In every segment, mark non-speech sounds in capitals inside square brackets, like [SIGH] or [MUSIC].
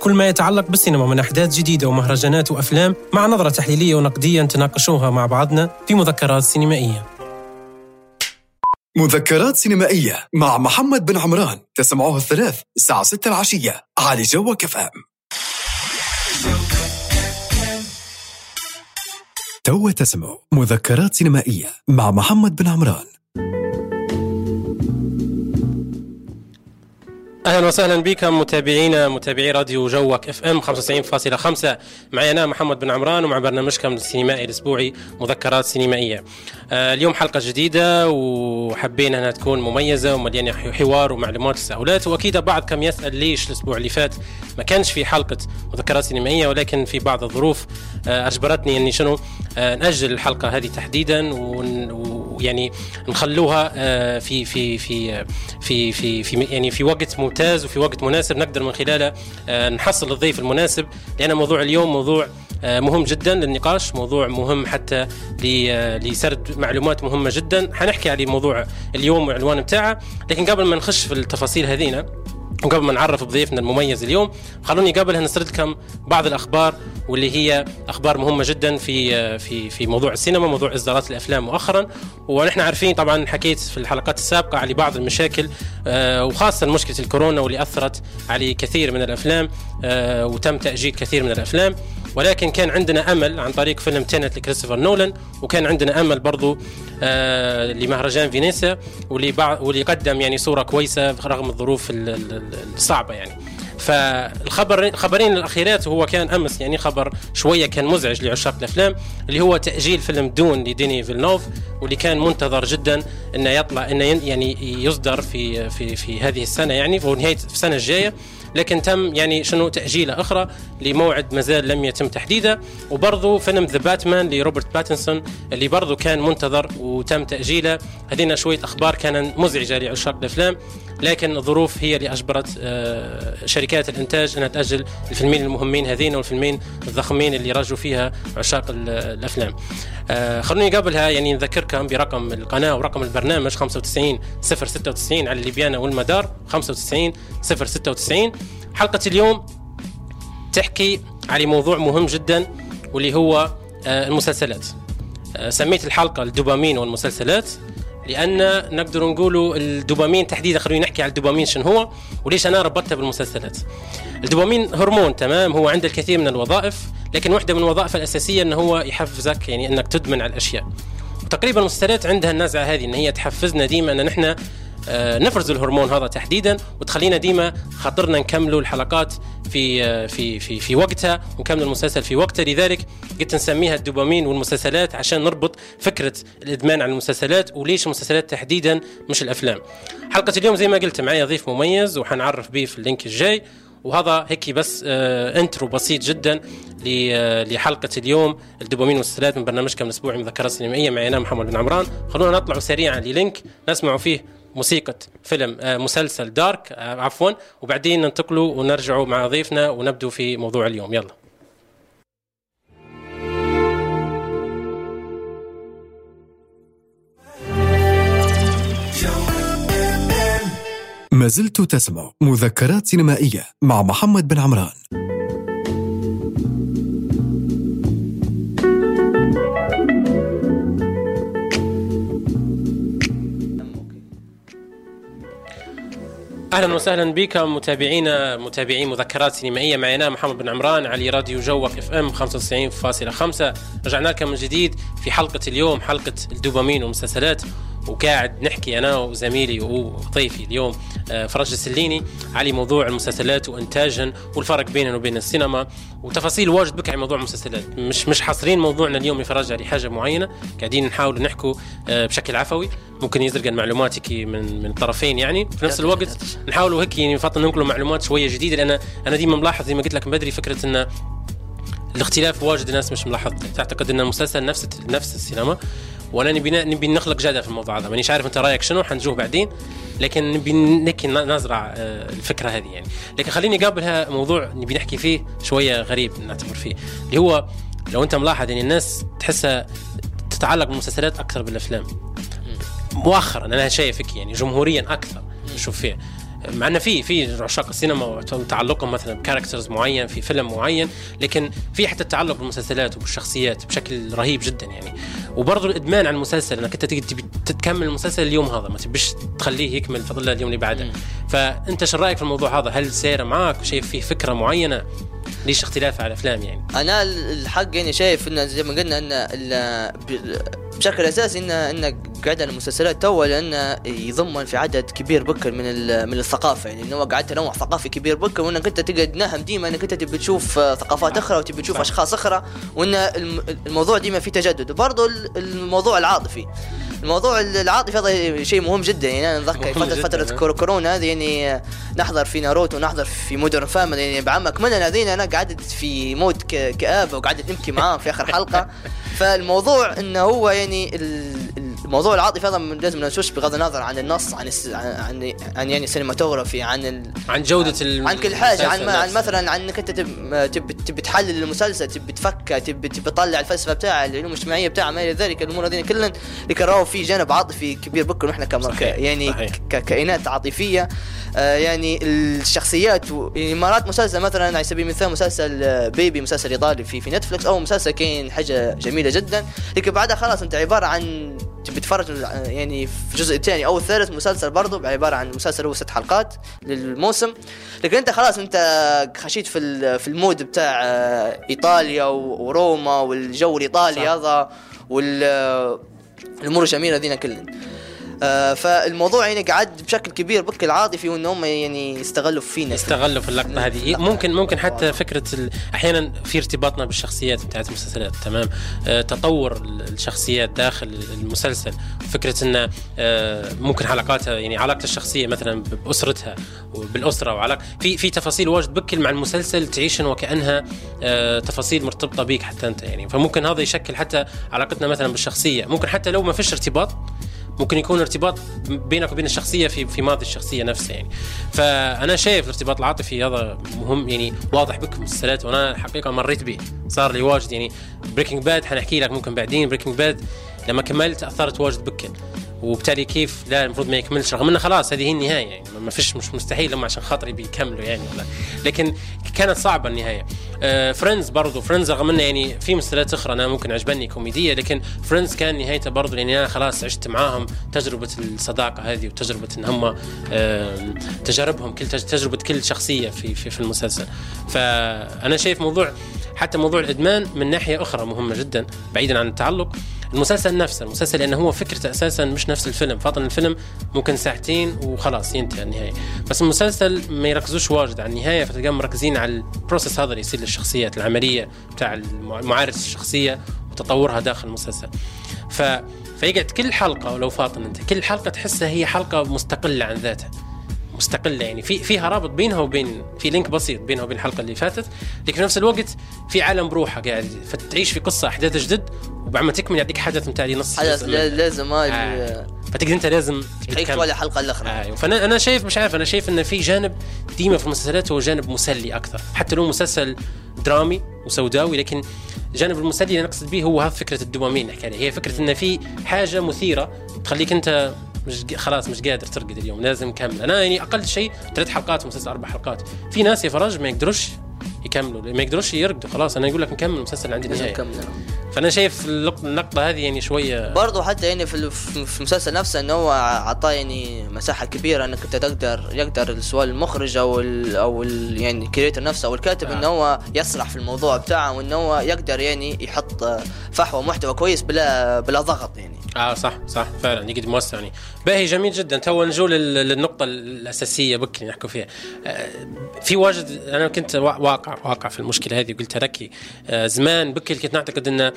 كل ما يتعلق بالسينما من أحداث جديدة ومهرجانات وأفلام مع نظرة تحليلية ونقدية نتناقشوها مع بعضنا في مذكرات سينمائية. مذكرات سينمائية مع محمد بن عمران تسمعوها الثلاث الساعة 6 العشية على جوك اف أم. تو تسمعوا مذكرات سينمائية مع محمد بن عمران. أهلا وسهلا بكم متابعينا متابعي راديو جوك إف إم 95.5 معي أنا محمد بن عمران ومع برنامجكم السينمائي الأسبوعي مذكرات سينمائية. آه اليوم حلقة جديدة وحبينا أنها تكون مميزة ومليانة حوار ومعلومات وتساؤلات وأكيد بعضكم يسأل ليش الأسبوع اللي فات ما كانش في حلقة مذكرات سينمائية ولكن في بعض الظروف آه أجبرتني أني شنو آه نأجل الحلقة هذه تحديدا ويعني نخلوها في في في في في في يعني في وقت وفي وقت مناسب نقدر من خلاله آه، نحصل الضيف المناسب لأن موضوع اليوم موضوع آه، مهم جدا للنقاش موضوع مهم حتى آه، لسرد معلومات مهمة جدا. حنحكي على موضوع اليوم والعنوان بتاعه لكن قبل ما نخش في التفاصيل هذينا وقبل ما نعرف بضيفنا المميز اليوم خلوني قبلها نسرد لكم بعض الأخبار واللي هي أخبار مهمة جدا في في في موضوع السينما موضوع إصدارات الأفلام مؤخرا. ونحن عارفين طبعا حكيت في الحلقات السابقة على بعض المشاكل آه، وخاصة مشكلة الكورونا واللي أثرت على كثير من الأفلام آه، وتم تأجيل كثير من الأفلام. ولكن كان عندنا أمل عن طريق فيلم تينت لكريستوفر نولان وكان عندنا أمل برضو آه لمهرجان فينيسيا واللي واللي قدم يعني صورة كويسة رغم الظروف الصعبة يعني. فالخبر الخبرين الأخيرات هو كان أمس يعني خبر شوية كان مزعج لعشاق الأفلام اللي هو تأجيل فيلم Dune لديني فيلنوف واللي كان منتظر جدا إنه يطلع إنه يعني يصدر في في في هذه السنة يعني في نهاية السنة الجاية. لكن تم يعني شنو تأجيله أخرى لموعد مازال لم يتم تحديده. وبرضه فيلم The Batman لروبرت باتنسون اللي برضه كان منتظر وتم تأجيله. هذينا شوية أخبار كان مزعجة لعشاق الأفلام. لكن الظروف هي اللي أجبرت آه، شركات الإنتاج أنها تأجل الفيلمين المهمين هذين والفيلمين الضخمين اللي رجوا فيها عشاق الأفلام. آه، خلوني قبلها يعني نذكركم برقم القناة ورقم البرنامج 95 096 على الليبيانا والمدار 95 096 حلقة اليوم تحكي على موضوع مهم جدا واللي هو آه، المسلسلات. سميت الحلقة الدوبامين والمسلسلات لأن نقدر نقولوا الدوبامين تحديدا خلينا نحكي على الدوبامين شنو هو وليش أنا ربطتها بالمسلسلات. الدوبامين هرمون تمام هو عنده الكثير من الوظائف لكن واحدة من الوظائف الأساسية إنه هو يحفزك يعني إنك تدمن على الأشياء. وتقريبا المسلسلات عندها النزعة هذه إن هي تحفزنا ديما إن نحن نفرز الهرمون هذا تحديدا وتخلينا ديما خاطرنا نكملوا الحلقات في آه، في في في وقتها ونكمل المسلسل في وقته لذلك قلت نسميها الدوبامين والمسلسلات عشان نربط فكرة الإدمان على المسلسلات وليش المسلسلات تحديدا مش الأفلام. حلقة اليوم زي ما قلت معي ضيف مميز وحنعرف به في ال link الجاي. وهذا هيك بس آه intro بسيط جدا آه لحلقة اليوم. الدوبامين والمسلسلات من برنامجكم الأسبوعي مذكرات سينمائية معي أنا محمد بن عمران. خلونا نطلع سريعا لل link نسمع فيه موسيقى فيلم آه، مسلسل Dark آه، عفوا. وبعدين ننتقلوا ونرجعوا مع ضيفنا ونبدو في موضوع اليوم. يلا. ما زلت تسمع مذكرات سينمائية مع محمد بن عمران. أهلا وسهلا بكم متابعينا متابعين مذكرات سينمائية معي أنا محمد بن عمران على راديو جوك إف إم 95.5 رجعنا لكم من جديد في حلقة اليوم حلقة الدوبامين والمسلسلات. وقاعد نحكي أنا وزميلي وضيفي اليوم آه، فرج السليني على موضوع المسلسلات وإنتاجهن والفرق بينهم وبين السينما وتفاصيل واجد بك على موضوع المسلسلات. مش مش حاصرين موضوعنا اليوم يفرج على حاجة معينة؟ قاعدين نحاول نحكوا آه، بشكل عفوي. ممكن يزرق معلوماتك من من طرفين يعني. في نفس الوقت نحاولوا هيك يعني نفضل ننقلوا معلومات شوية جديدة لأن أنا ديما ملاحظ زي ما قلت لك من بدري فكرة إن الاختلاف واجد الناس مش ملاحظ تعتقد إن المسلسل نفس نفس السينما. وأنا نبي نبي نخلق جدل في الموضوع هذا. مانيش عارف انت رأيك شنو حنشوف بعدين. لكن نبي نكي نزرع آه، الفكرة هذه يعني. لكن خليني قبلها موضوع نبي نحكي فيه شوية غريب نعتبر فيه. اللي هو لو انت ملاحظ يعني الناس تحسها تتعلق بالمسلسلات أكثر بالأفلام. مؤخرا أنا شايفك يعني جمهورها أكثر. نشوف فيه. مع إنه في في عشاق السينما وتعلقهم مثلا ب characters معين في فيلم معين لكن في حتى التعلق بالمسلسلات وبالشخصيات بشكل رهيب جدا يعني. وبرضه الإدمان على المسلسل إنك أنت تبي تكمل المسلسل اليوم هذا ما تبيش تخليه يكمل فضل اليوم اللي بعده. فأنت شو رأيك في الموضوع هذا؟ هل سير معك شايف فيه فكرة معينة؟ ليش اختلاف على الأفلام يعني؟ أنا الحق يعني شايف إنه زي ما قلنا إن بشكل أساسي ان إن قاعد المسلسلات تو لأنه يضمن في عدد كبير بكر من من الثقافة. يعني إنه قاعد تنوع ثقافي كبير بكر وإنك أنت تقعد نهم ديما إنك أنت تبي تشوف ثقافات أخرى وتبي تشوف أشخاص أخرى وإن الموضوع ديما في تجدد. وبرضه الموضوع العاطفي. الموضوع العاطفي هذا شيء مهم جدا. يعني أنا اتذكر فتره فترة كورونا هذه يعني نحضر في ناروتو ونحضر في Modern Family يعني بعمك من هذين أنا قعدت في mood كآبة وقعدت نبكي معاهم في آخر حلقة. [LAUGHS] فالموضوع إنه هو يعني يعني الموضوع العاطفي هذا لازم نشوش بغض النظر عن النص عن عن عن يعني ال cinematography عن ال... عن جودة عن, عن كل حاجة عن, عن مثلا عن إنك أنت تبي تبي تحلل المسلسل تبي تفكه تبي تبي تطلع الفلسفة بتاعه العلوم الاجتماعية بتاعه ما إلى ذلك الأمور هذه كلها يكرهوا في جانب عاطفي كبير بكر ونحن كم يعني صحيح. ككائنات عاطفية آه يعني الشخصيات و... يعني مرات مسلسل مثلا على سبيل المثال مسلسل Baby مسلسل إيطالي في في Netflix أو مسلسل كاين حاجة جميلة جدا لكن بعدها خلاص أنت عبارة عن تبي تتفرج يعني في الجزء الثاني أو الثالث مسلسل برضه عبارة عن مسلسل هو ست حلقات للموسم. لكن أنت خلاص أنت خشيت في في ال mood بتاع آه، إيطاليا وروما والجو الإيطالي هذا والامور الجميلة ذينا كلهم آه فالموضوع يعني قعد بشكل كبير بشكل عاطفي وان هم يعني يستغلوا فينا يستغلوا في اللقطة هذه. ممكن ممكن حتى فكرة أحيانا في ارتباطنا بالشخصيات بتاعت المسلسلات تمام؟ آه تطور الشخصيات داخل المسلسل. فكرة انه آه ممكن حلقاتها يعني علاقتها الشخصية مثلا بأسرتها وبالأسرة وعلاقه في في تفاصيل واجد بكل مع المسلسل تعيشن وكأنها آه تفاصيل مرتبطة بيك حتى أنت يعني. فممكن هذا يشكل حتى علاقتنا مثلا بالشخصية. ممكن حتى لو ما فيش ارتباط ممكن يكون ارتباط بينك وبين الشخصية في في ماضي الشخصية نفسها يعني. فأنا شايف الارتباط العاطفي هذا مهم يعني واضح بك في المسلسلات وأنا الحقيقة مريت به. صار لي واجد يعني. Breaking Bad حنحكي لك ممكن بعدين. Breaking Bad لما كملت أثرت واجد بك. وبالتالي كيف لا المفروض ما يكملش رغم إنه خلاص هذه هي النهاية يعني ما فيش مش مستحيل هم عشان خاطري بيكملوا يعني ولا. لكن كانت صعبة النهاية. آه Friends برضو Friends رغم إنه يعني في مسلسلات أخرى أنا ممكن عجبني كوميدية لكن Friends كان نهايته برضو لأني أنا خلاص عشت معاهم تجربة الصداقة هذه وتجربة إن هم آه تجاربهم كل تجربة كل شخصية في في, في المسلسل. فأنا شايف موضوع حتى موضوع الإدمان من ناحية أخرى مهمة جدا بعيدا عن التعلق. المسلسل نفسه المسلسل لأنه هو فكرته أساسا مش نفس الفيلم فاطن الفيلم ممكن ساعتين وخلاص ينتهي النهاية. بس المسلسل ما يركزوش واجد على النهاية فتلقاهم مركزين على ال process هذا اللي يصير للشخصيات العملية بتاع معارف الشخصية وتطورها داخل المسلسل. ف فيقعد كل حلقة ولو فاطن أنت كل حلقة تحسها هي حلقة مستقلة عن ذاتها. مستقلة يعني. في فيها رابط بينها وبين في link بسيط بينها وبين الحلقة اللي فاتت لكن في نفس الوقت في عالم بروحه قاعد فتعيش في قصة أحداث جدد وبعد ما تكمل يعطيك حدث نتاع نص. حدث لازم آه. فتقدر أنت لازم تحيك ولا حلقة الاخرى آه. فانا أنا شايف مش عارف أنا شايف انه في جانب ديما في المسلسلات هو جانب مسلي أكثر. حتى لو مسلسل درامي وسوداوي لكن جانب المسلي اللي نقصد به هو هذا فكرة الدوبامين عليها. هي فكرة انه في حاجة مثيرة تخليك أنت مش خلاص مش قادر ترقد اليوم لازم نكمل أنا يعني أقل شيء ثلاث حلقات مسلسل أربع حلقات. في ناس يا فرج ما يقدروش يكملوا. ما يقدروش يرقدوا. خلاص أنا أقول لك نكمل المسلسل عندي نهاية. فأنا شايف اللقطة هذه يعني شوية برضه حتى يعني في في المسلسل نفسه إنه هو اعطاه يعني مساحة كبيرة إنك أنت تقدر يقدر سواء المخرج أو ال أو ال يعني ال creator نفسه أو الكاتب آه. إنه هو يسرح في الموضوع بتاعه وإنه هو يقدر يعني يحط فحوى محتوى كويس بلا بلا ضغط يعني. آه صح صح فعلا يقدر موسع يعني. باهي جميل جدا. تو نجو للنقطه الأساسية بك نحكوا فيها. آه في واجد أنا كنت واقع واقع في المشكلة هذه. وقلتها لك زمان بكل كنت نعتقد إن آه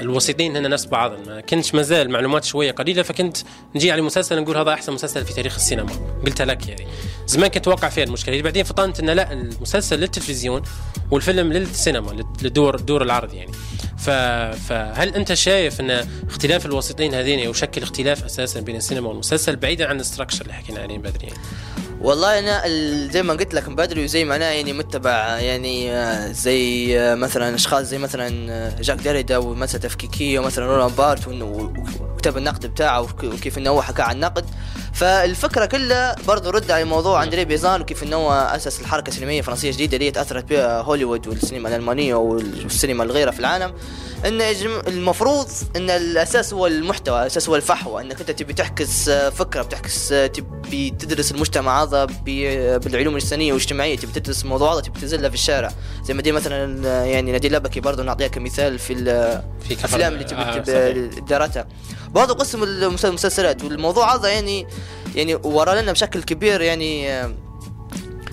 الوسيطين هنا نفس بعض. ما كنتش مازال معلومات شوية قليلة فكنت نجي على مسلسل نقول هذا أحسن مسلسل في تاريخ السينما. قلتها لك يعني زمان كنت واقع فيها المشكلة. بعدين فطنت إن لا المسلسل للتلفزيون والفيلم للسينما للدور دور العرض يعني. فهل أنت شايف إن اختلاف الوسيطين هذين يشكل اختلاف أساسا بين السينما والمسلسل بعيدا عن الاستراكشر اللي حكينا عليه بدري يعني. والله أنا زي ما قلت لك من بدري وزي ما أنا يعني متبع يعني آه، زي آه، مثلا أشخاص زي مثلا آه، جاك ديريدا ومسألة تفكيكية ومثلا رولان بارت وكتب النقد بتاعه وكيف إنه هو حكى عن النقد. فالفكرة كلها برضو رد على موضوع اندري بازان وكيف إنه هو أسس الحركة السينمائية الفرنسية الجديدة اللي تأثرت بها هوليوود والسينما الألمانية والسينما الغير في العالم. إن المفروض إن الأساس هو المحتوى الأساس هو الفحوى. إنك أنت تبي تحكس فكرة بتحكس تبي تدرس المجتمع هذا بالعلوم الإنسانية والإجتماعية. تبي تدرس موضوع هذا تبي تنزلها في الشارع. زي ما دي مثلا يعني نادي لبكي برضه نعطيها كمثال في في الأفلام اللي تبي آه دارتها برضه قسم المسلسلات والموضوع هذا يعني يعني ورا لنا بشكل كبير يعني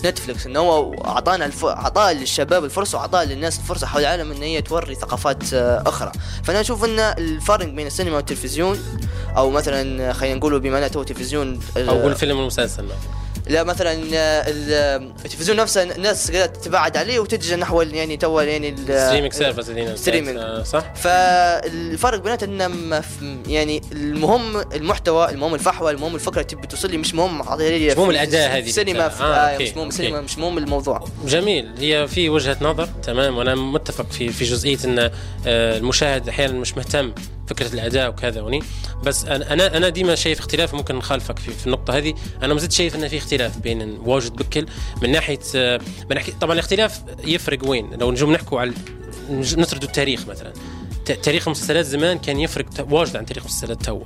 نتفلكس انه هو أعطانا الف... اعطى للشباب الفرصة واعطى للناس الفرصة حول العالم إن هي توري ثقافات آه، أخرى. فأنا أشوف إن الفرق بين السينما والتلفزيون أو مثلا خلينا نقول بما إنه تلفزيون أو الفيلم والمسلسل لا مثلا التلفزيون نفسه الناس قاعدة تتباعد عليه وتتجه نحو يعني تو يعني ال streaming service streaming صح؟ فالفرق بيناتهم يعني المهم المحتوى المهم الفحوى المهم الفكرة تبي توصل لي مش مهم مش مهم الاداء هذه السينما آه, آه مش مهم السينما مش مهم الموضوع. جميل. هي في وجهة نظر تمام. وأنا متفق في في جزئية إن آه، المشاهد أحيانا مش مهتم فكرة الأداء وكذا وني بس أنا أنا ديما شايف اختلاف ممكن نخالفك في, في النقطة هذه. أنا ما زلت شايف إن في اختلاف بين واجد بكل. من ناحية من ناحيه طبعا الاختلاف يفرق وين؟ لو نجوا نحكوا على نسردوا التاريخ مثلا. تاريخ المسلسلات زمان كان يفرق واجد عن تاريخ المسلسلات تو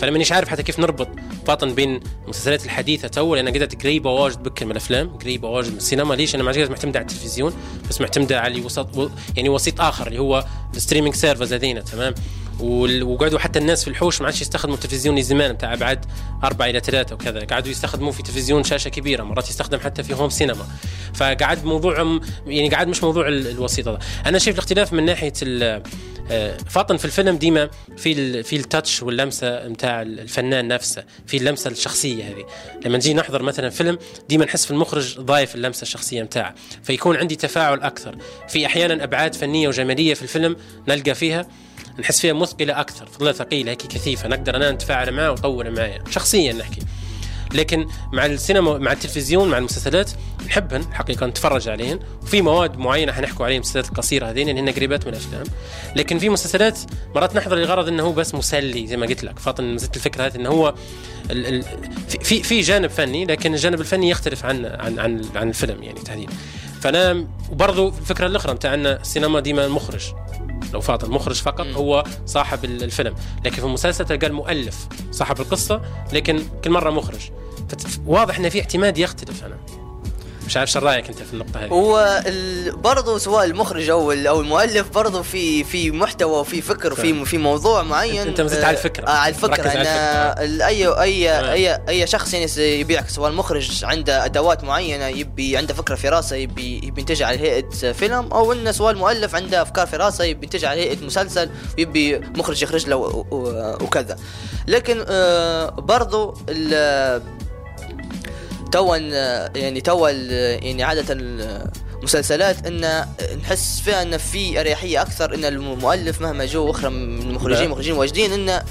فأنا مانيش عارف حتى كيف نربط فاطن بين المسلسلات الحديثة تو لأن قعدت قريبة واجد بكل من الأفلام قريبة واجد من السينما. ليش؟ أنا ما عادش معتمده على التلفزيون بس معتمده على وسط يعني وسيط آخر اللي هو ال streaming services هذينا تمام؟ وقعدوا حتى الناس في الحوش ما عادش يستخدموا التلفزيون زمان بتاع أبعاد أربعة إلى ثلاثة وكذا. قعدوا يستخدموا في تلفزيون شاشة كبيرة مرات يستخدم حتى في home cinema. فقعد موضوع يعني قعد مش موضوع الوسيط هذا. أنا شايف الاختلاف من ناحية آه، فاطن في الفيلم ديما في في ال touch واللمسة نتاع الفنان نفسه في اللمسة الشخصية هذه. لما نجي نحضر مثلا فيلم ديما نحس في المخرج ضايف اللمسة الشخصية نتاعه فيكون عندي تفاعل أكثر. في أحيانا أبعاد فنية وجمالية في الفيلم نلقى فيها نحس فيها مثقلة أكثر فضلها ثقيلة هيك كثيفة نقدر أنا نتفاعل معها وطول معايا شخصيا نحكي. لكن مع السينما مع التلفزيون مع المسلسلات نحبهن الحقيقة نتفرج عليهن. وفي مواد معينة حنحكوا عليها المسلسلات القصيرة هذين اللي هن قريبات من الأفلام. لكن في مسلسلات مرات نحضر لغرض إنه هو بس مسلي زي ما قلت لك. فاطن نزلت الفكرة هذه إنه هو ال ال في في جانب فني لكن الجانب الفني يختلف عن عن عن, عن الفيلم يعني تحديدا. فأنا وبرضه الفكرة الأخرى بتاع إن السينما ديما مخرج. لو فات المخرج فقط هو صاحب الفيلم. لكن في المسلسل تلقى المؤلف صاحب القصة لكن كل مرة مخرج. واضح ان في اعتماد يختلف أنا مش عارف شو رأيك أنت في النقطة هذه؟ هو برضه سواء المخرج أو أو المؤلف برضه في في محتوى وفي فكر وفي في موضوع معين انت مزيت على الفكرة. آه على الفكرة. أنا اي اي آه. اي أي شخص يعني يبيعك سواء المخرج عنده أدوات معينة يبي عنده فكرة في راسه يبي يبي ينتج على هيئة فيلم أو إنه سواء المؤلف عنده أفكار في راسه يبي ينتج على هيئة مسلسل ويبي مخرج يخرج له وكذا. لكن آه برضه توا يعني توا يعني عادة المسلسلات إن نحس فيها إن في أريحية أكثر إن المؤلف مهما جو أخرى من المخرجين مخرجين واجدين انه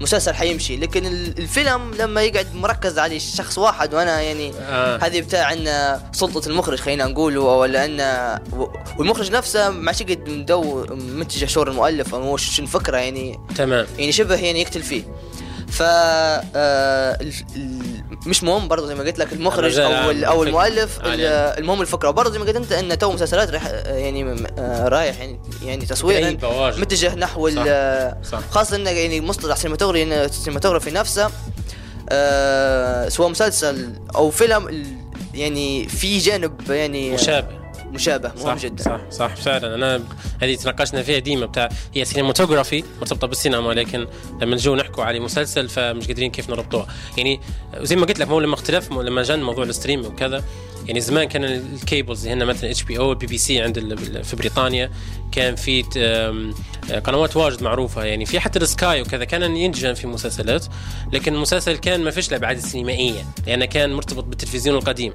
مسلسل حيمشي. لكن الفيلم لما يقعد مركز على شخص واحد وأنا يعني آه. هذه بتاع إن سلطة المخرج خلينا نقول ولا إن والمخرج نفسه ما قد مدو منتج شعور المؤلف أو شنو الفكرة يعني. تمام. يعني شبه يعني يقتل فيه. ف آه مش مهم برضه زي ما قلت لك المخرج أو أو المؤلف المهم الفكرة. وبرضه زي ما قلت أنت إن تو مسلسلات رح يعني آه، رايح يعني يعني تصوير متجه نحو صح. خاصة إنه يعني مصطلح cinematography ال cinematography نفسه آه سواء مسلسل أو فيلم يعني في جانب يعني مشابه. مشابه مهم صح جدا. صح صح فعلا. أنا هذه تناقشنا فيها ديما بتاع هي cinematography مرتبطة بالسينما لكن لما نجوا نحكوا على مسلسل فمش قادرين كيف نربطوها. يعني زي ما قلت لك مو لما اختلف لما جاء موضوع ال stream وكذا. يعني زمان كان ال cables هنا مثلا HBO BBC عند في بريطانيا كان في قنوات واجد معروفة. يعني في حتى السكاي وكذا كان ينجن في مسلسلات لكن المسلسل كان ما فيش الابعاد السينمائية لأنه كان مرتبط بالتلفزيون القديم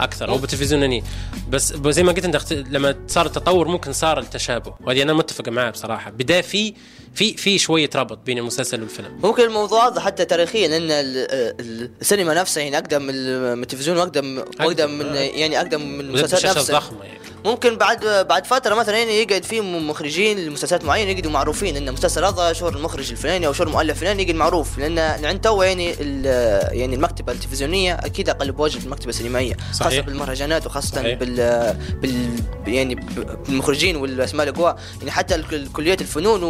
أكثر أو بالتلفزيون هني. بس زي ما قلت أنت لما صار التطور ممكن صار التشابه وهذه أنا متفق معاه بصراحة. بداية في في في شوية ربط بين المسلسل والفيلم. ممكن الموضوع هذا حتى تاريخيا ال- السينما نفسها يعني أقدم من ال- من التلفزيون وأقدم واقدم من يعني أقدم من المسلسلات نفسها. ضخمه يعني. ممكن بعد بعد فترة مثلا يعني يقعد في مخرجين لمسلسلات معينة يقعدوا معروفين إن المسلسل هذا شهر المخرج الفلاني أو شهر المؤلف الفلاني يقعد معروف. لأن لأن تو يعني يعني المكتبة التلفزيونية أكيد أقل بوجه في المكتبة السينمائية خاصة صحيح. بالمهرجانات وخاصة صحيح. بال بال يعني بالمخرجين والأسماء الاقوياء يعني حتى كليات الفنون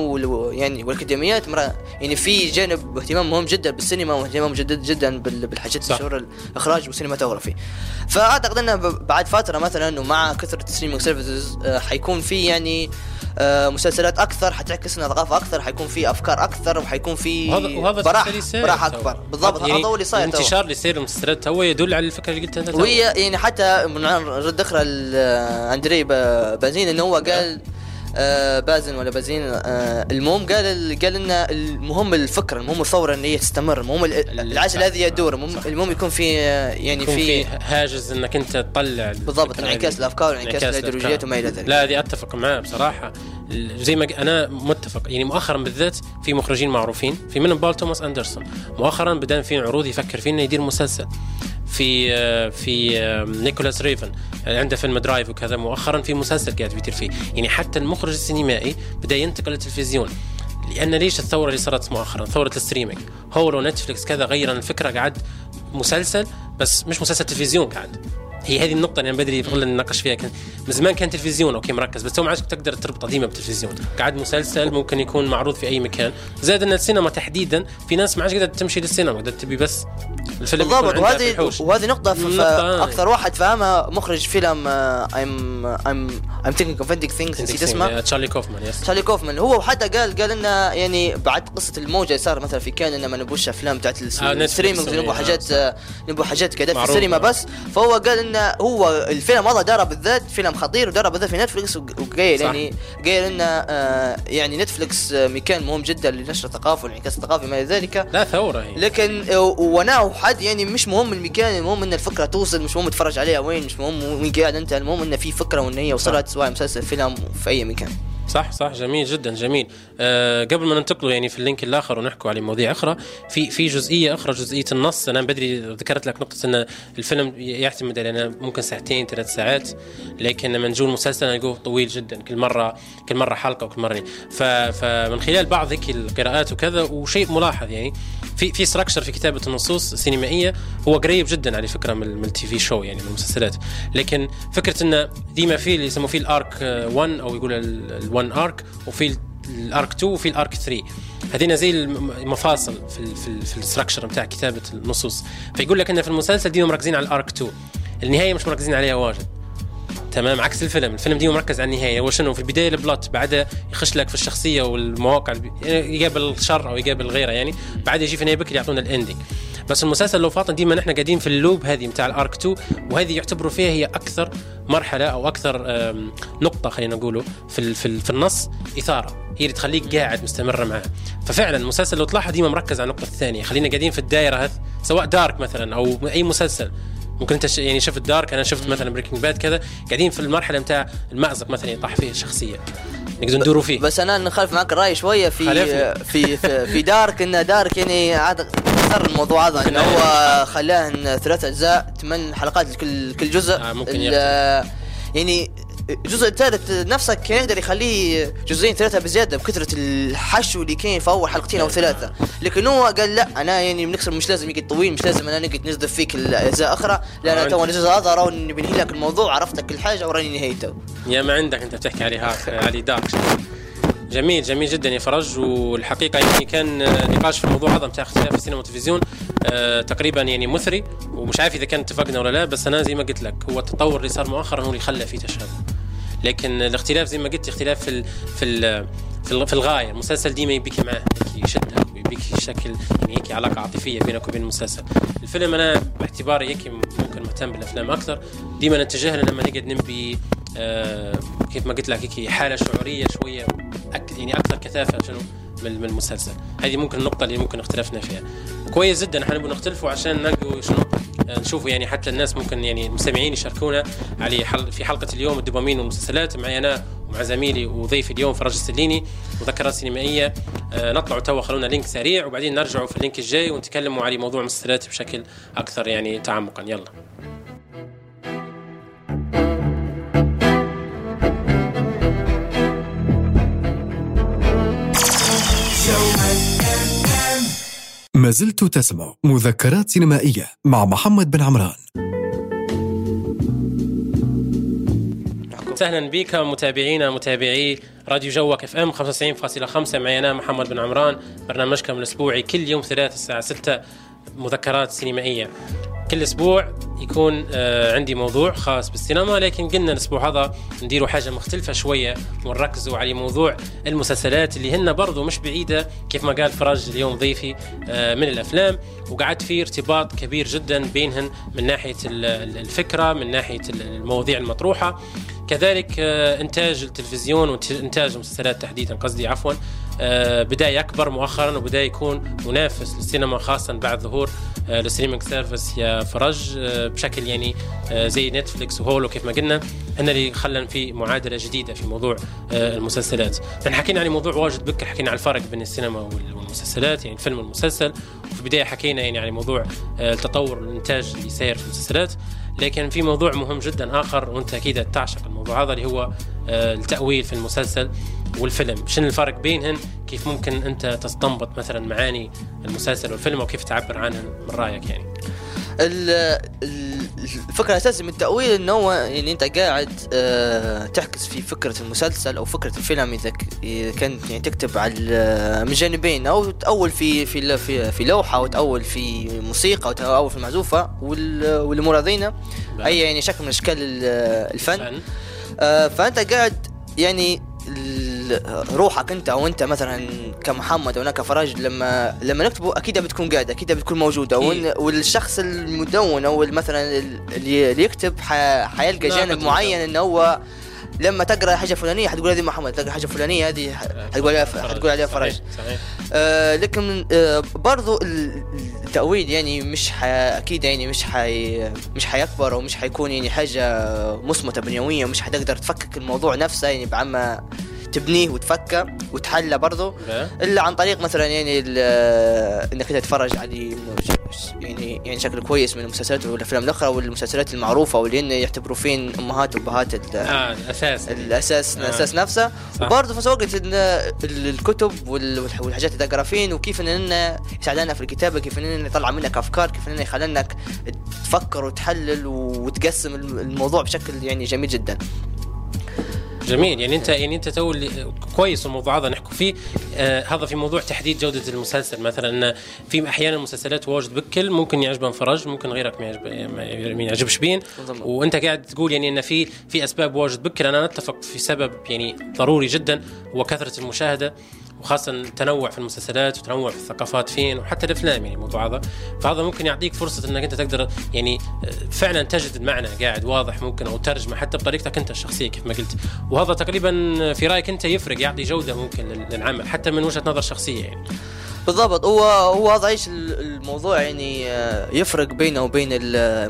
يعني والأكاديميات مرة يعني في جانب اهتمام مهم جدا بالسينما واهتمام جدا جدا بال- بالحاجات. الشهور الإخراج وال cinematography فأعتقد إنه بعد فترة مثلا ومع كثرة ال streaming services حيكون في يعني آه، مسلسلات أكثر حتعكس لنا ثقافه أكثر حيكون في أفكار أكثر وحيكون في وهذا وهذا براح اللي صاير براح تو. اكبر بالضبط يعني هذا هو اللي صاير. الانتشار اللي يصير المسلسلات تو يدل على الفكرة اللي قلتها. وهي يعني حتى من رد أخرى ل- اندري بازين إنه هو قال آه بازن ولا بازين آه المهم قال ال- قال إن المهم الفكرة المهم الثورة إن هي تستمر المهم ال- العجله هذه يدور المهم, المهم يكون في آه، يعني يكون في هاجس إنك أنت تطلع بالضبط انعكاس. الأفكار وانعكاس انعكاس الايديولوجيات. وما إلى ذلك. لا هذه أتفق معاه بصراحة. زي ما أنا متفق يعني مؤخرا بالذات في مخرجين معروفين في منهم بول توماس أندرسون. مؤخرا بدأ في عروض يفكر فيه إنه يدير مسلسل في آه، في آه، نيكولاس ريفن. عنده فيلم Drive وكذا مؤخرا في مسلسل قاعد بيدير فيه. يعني حتى المخرج السينمائي بدأ ينتقل للتلفزيون. لأن ليش الثورة اللي صارت مؤخرا؟ ثورة ال streaming. هولو نتفلكس كذا غير الفكرة. قعد مسلسل بس مش مسلسل تلفزيون قاعد. هي هذه النقطة اللي أنا بدري قبل نناقش فيها كان من زمان كان تلفزيون okay مركز بس تو ما عادش تقدر تربطه ديما بالتلفزيون قاعد مسلسل ممكن يكون معروض في أي مكان زائد أن السينما تحديدا في ناس ما عادش قادرة تمشي للسينما قادرة تبي بس الفيلم بالضبط وهذه. وهذه ف- نقطة. أكثر واحد فاهمها مخرج فيلم I'm I'm I'm Thinking of Ending Things نسيت اسمه. تشارلي كوفمان yes تشارلي كوفمان هو حتى قال قال إنه يعني بعد قصة الموجة اللي صار مثلا في كان إنه ما نبوش أفلام بتاعت آه، نتفليكس ال streaming نبغى آه، حاجات. آه، نبغى حاجات كذا في. السينما بس. فهو قال إنه هو الفيلم هذا دار بالذات فيلم خطير ودار بالذات في نتفلكس وق- وقايل. يعني قايل إنه يعني Netflix مكان مهم جدا لنشر الثقافه والانعكاس الثقافي ما إلى ذلك. لا ثورة هي. لكن وأنا حد يعني مش مهم المكان المهم إن الفكرة توصل مش مهم تتفرج عليها وين مش مهم وين قاعد أنت المهم إن في فكرة وإن هي وصلت سواء مسلسل فيلم في أي مكان. صح صح جميل جدا جميل. أه قبل ما ننتقلوا يعني في ال link الآخر ونحكوا على مواضيع أخرى في في جزئية أخرى جزئية النص. أنا بدري ذكرت لك نقطة إن الفيلم يعتمد على ممكن ساعتين ثلاث ساعات لكن لما نجو المسلسل نلقوه طويل جدا كل مرة كل مرة حلقة وكل مرة. فمن خلال بعض هيك القراءات وكذا وشيء ملاحظ يعني في في structure في كتابة النصوص السينمائيه هو قريب جدا على فكرة من ال TV show يعني من المسلسلات. لكن فكرة انه ديما في اللي يسموه فيه ال arc 1 أو يقول ال1 arc وفي ال arc 2 وفي ال arc 3 هذين زي الم- المفاصل في ال في, في ال structure بتاع كتابة النصوص. فيقول لك إن في المسلسل ديما مركزين على ال arc 2 النهاية مش مركزين عليها واجد. تمام عكس الفيلم. الفيلم ديما مركز على النهاية. هو شنو؟ في البداية ال plot بعدها يخش لك في الشخصية والمواقع يقابل الشر أو يقابل غيره يعني بعدها يجي في النهاية بكري يعطونا ال ending بس المسلسل لو فاطن ديما نحن قاعدين في ال loop هذه بتاع ال arc 2 وهذه يعتبروا فيها هي أكثر مرحلة أو أكثر نقطة خلينا نقوله في في, في النص إثارة. هي اللي تخليك قاعد مستمر معاه. ففعلا المسلسل لو تلاحظ ديما مركز على النقطة الثانية. خلينا قاعدين في الدائره هذه سواء Dark مثلا أو أي مسلسل. ممكن انت يعني شفت Dark أنا شفت مثلا Breaking Bad كذا قاعدين في المرحلة بتاع المأزق مثلا يطيح فيه الشخصية. نقدر ندوروا فيه. بس أنا نخالف معك الرأي شوية في. [LAUGHS] في في, في Dark إن Dark يعني عاد اثر الموضوع هذا إنه هو خلاه ثلاث أجزاء ثمان حلقات لكل كل جزء. آه، ممكن يعني الجزء الثالث نفسه كان يقدر يخليه جزئين ثلاثة بزيادة بكثرة الحشو اللي كان في أول حلقتين أو ثلاثة، لكن هو قال لا أنا يعني بنكسر مش لازم يقعد طويل مش لازم أنا نقعد نزدف فيك الأجزاء أخرى، لا آه، أنا تو الجزء هذا راني بنهي لك الموضوع عرفتك كل حاجة وراني نهايته. يا ما عندك أنت بتحكي عليه هاك علي دارك جميل جميل جدا يا فرج والحقيقة يعني كان نقاش في الموضوع هذا بتاع اختلاف السينما والتلفزيون آه، تقريبا يعني مثري. ومش عارف إذا كان اتفقنا ولا لا بس أنا زي ما قلت لك هو التطور اللي صار مؤخرا هو اللي خلى فيه تشابه لكن الاختلاف زي ما قلت اختلاف في ال في ال في, ال- في الغاية. المسلسل ديما يبيك معاه يشدك ويبيك شكل يعني هيك علاقة عاطفية بينك وبين المسلسل. الفيلم أنا باعتباري هيك ممكن مهتم بالأفلام أكثر. ديما نتجه له لما نقعد نبي آه كيف ما قلت لك هيك حالة شعورية شوية أك يعني أكثر كثافة شنو؟ من المسلسل. هذه ممكن النقطة اللي ممكن اختلفنا فيها. كويس جدا إحنا نختلفوا عشان نلقوا شنو آه، نشوفوا يعني حتى الناس ممكن يعني المستمعين يشاركونا على حل في حلقة اليوم الدوبامين والمسلسلات معي أنا ومع زميلي وضيفي اليوم فرج السليني مذكرات سينمائية. آه، نطلعوا توا خلونا link سريع وبعدين نرجعوا في ال link الجاي ونتكلموا على موضوع المسلسلات بشكل أكثر يعني تعمقا. يلا. ما زلت تسمع مذكرات سينمائية مع محمد بن عمران. أهلا بكم متابعينا متابعي راديو جوك اف أم 95.5 معي أنا محمد بن عمران برنامجكم الأسبوعي كل يوم ثلاث الساعة 6 مذكرات سينمائية. كل أسبوع يكون آه عندي موضوع خاص بالسينما لكن قلنا الأسبوع هذا نديروا حاجة مختلفة شوية ونركزوا على موضوع المسلسلات اللي هن برضو مش بعيدة كيف ما قال فرج اليوم ضيفي آه من الأفلام. وقعدت في ارتباط كبير جدا بينهن من ناحية الفكرة من ناحية المواضيع المطروحة. كذلك آه إنتاج التلفزيون وإنتاج المسلسلات تحديدا قصدي عفوا آه بدا يكبر مؤخرا وبدا يكون منافس للسينما خاصه بعد ظهور آه ال streaming service يا فرج آه بشكل يعني آه زي Netflix و Hulu كيف ما قلنا هن اللي خلن في معادلة جديدة في موضوع آه المسلسلات. إحنا حكينا عن موضوع واجد بكر حكينا عن الفرق بين السينما والمسلسلات يعني الفيلم والمسلسل. وفي البداية حكينا يعني عن موضوع آه التطور الإنتاج اللي ساير في المسلسلات. لكن في موضوع مهم جدا آخر وأنت أكيد تعشق الموضوع هذا اللي هو التأويل في المسلسل والفيلم. شنو الفرق بينهن؟ كيف ممكن أنت تستنبط مثلا معاني المسلسل والفيلم وكيف تعبر عنهن من رأيك يعني؟ الفكرة الأساسية من التاويل إنه هو يعني أنت قاعد أه تحكس في فكرة المسلسل أو فكرة الفيلم إذا كنت يعني تكتب على من جانبين أو تأول في في في, في لوحة أو تأول في موسيقى أو تأول في معزوفه والامور هذينا اي يعني شكل من أشكال الفن. أه فأنت قاعد يعني روحك انت أو انت مثلا كمحمد أو أنا كفراج لما لما نكتبه أكيد بتكون قاعدة أكيد بتكون موجودة. والشخص المدون أو مثلا اللي يكتب حيلقى جانب معين إنه هو لما تقرأ حاجة فلانية حتقول هذه محمد تقرأ حاجة فلانية هذه حتقول عليها حتقول عليها فرج. صحيح. صحيح. آه لكن آه برضو التأويل يعني مش ح... أكيد يعني مش حي... مش حيكبر أو مش حيكون يعني حاجة مصمتة بنيوية ومش حتقدر تفكك الموضوع نفسه يعني بعما تبنيه وتفكه وتحلى برضه إلا عن طريق مثلا يعني إنك تتفرج على يعني يعني شكل كويس من المسلسلات والافلام الاخرى والمسلسلات المعروفة واللي هن يعتبروا فين أمهات وأبهات آه الأساس. الأساس آه. الأساس نفسه. وبرضه في الوقت ان الكتب والحاجات اللي تقرأ فين وكيف إن يساعدنا في الكتابة كيف إن يطلع منك أفكار كيف إن يخلينك تفكر وتحلل وتقسم الموضوع بشكل يعني جميل جدا. جميل. يعني انت يعني أنت تو كويس الموضوع هذا نحكوا فيه. آه هذا في موضوع تحديد جودة المسلسل. مثلا أن في أحيانا المسلسلات واجد بكل ممكن يعجبها فرج ممكن غيرك ما يعجب ما يعجبش بين. وأنت قاعد تقول يعني أن في في أسباب واجد بكل. أنا نتفق في سبب يعني ضروري جدا هو كثرة المشاهدة. وخاصة التنوع في المسلسلات وتنوع في الثقافات فين وحتى الأفلام يعني الموضوع هذا. فهذا ممكن يعطيك فرصة إنك أنت تقدر يعني فعلا تجد المعنى قاعد واضح ممكن أو ترجمة حتى بطريقتك أنت الشخصية كيف ما قلت. وهذا تقريبا في رأيك أنت يفرق يعطي جودة ممكن للعمل حتى من وجهة نظر شخصية يعني. بالضبط. هو هو هذا إيش الموضوع يعني يفرق بينه وبين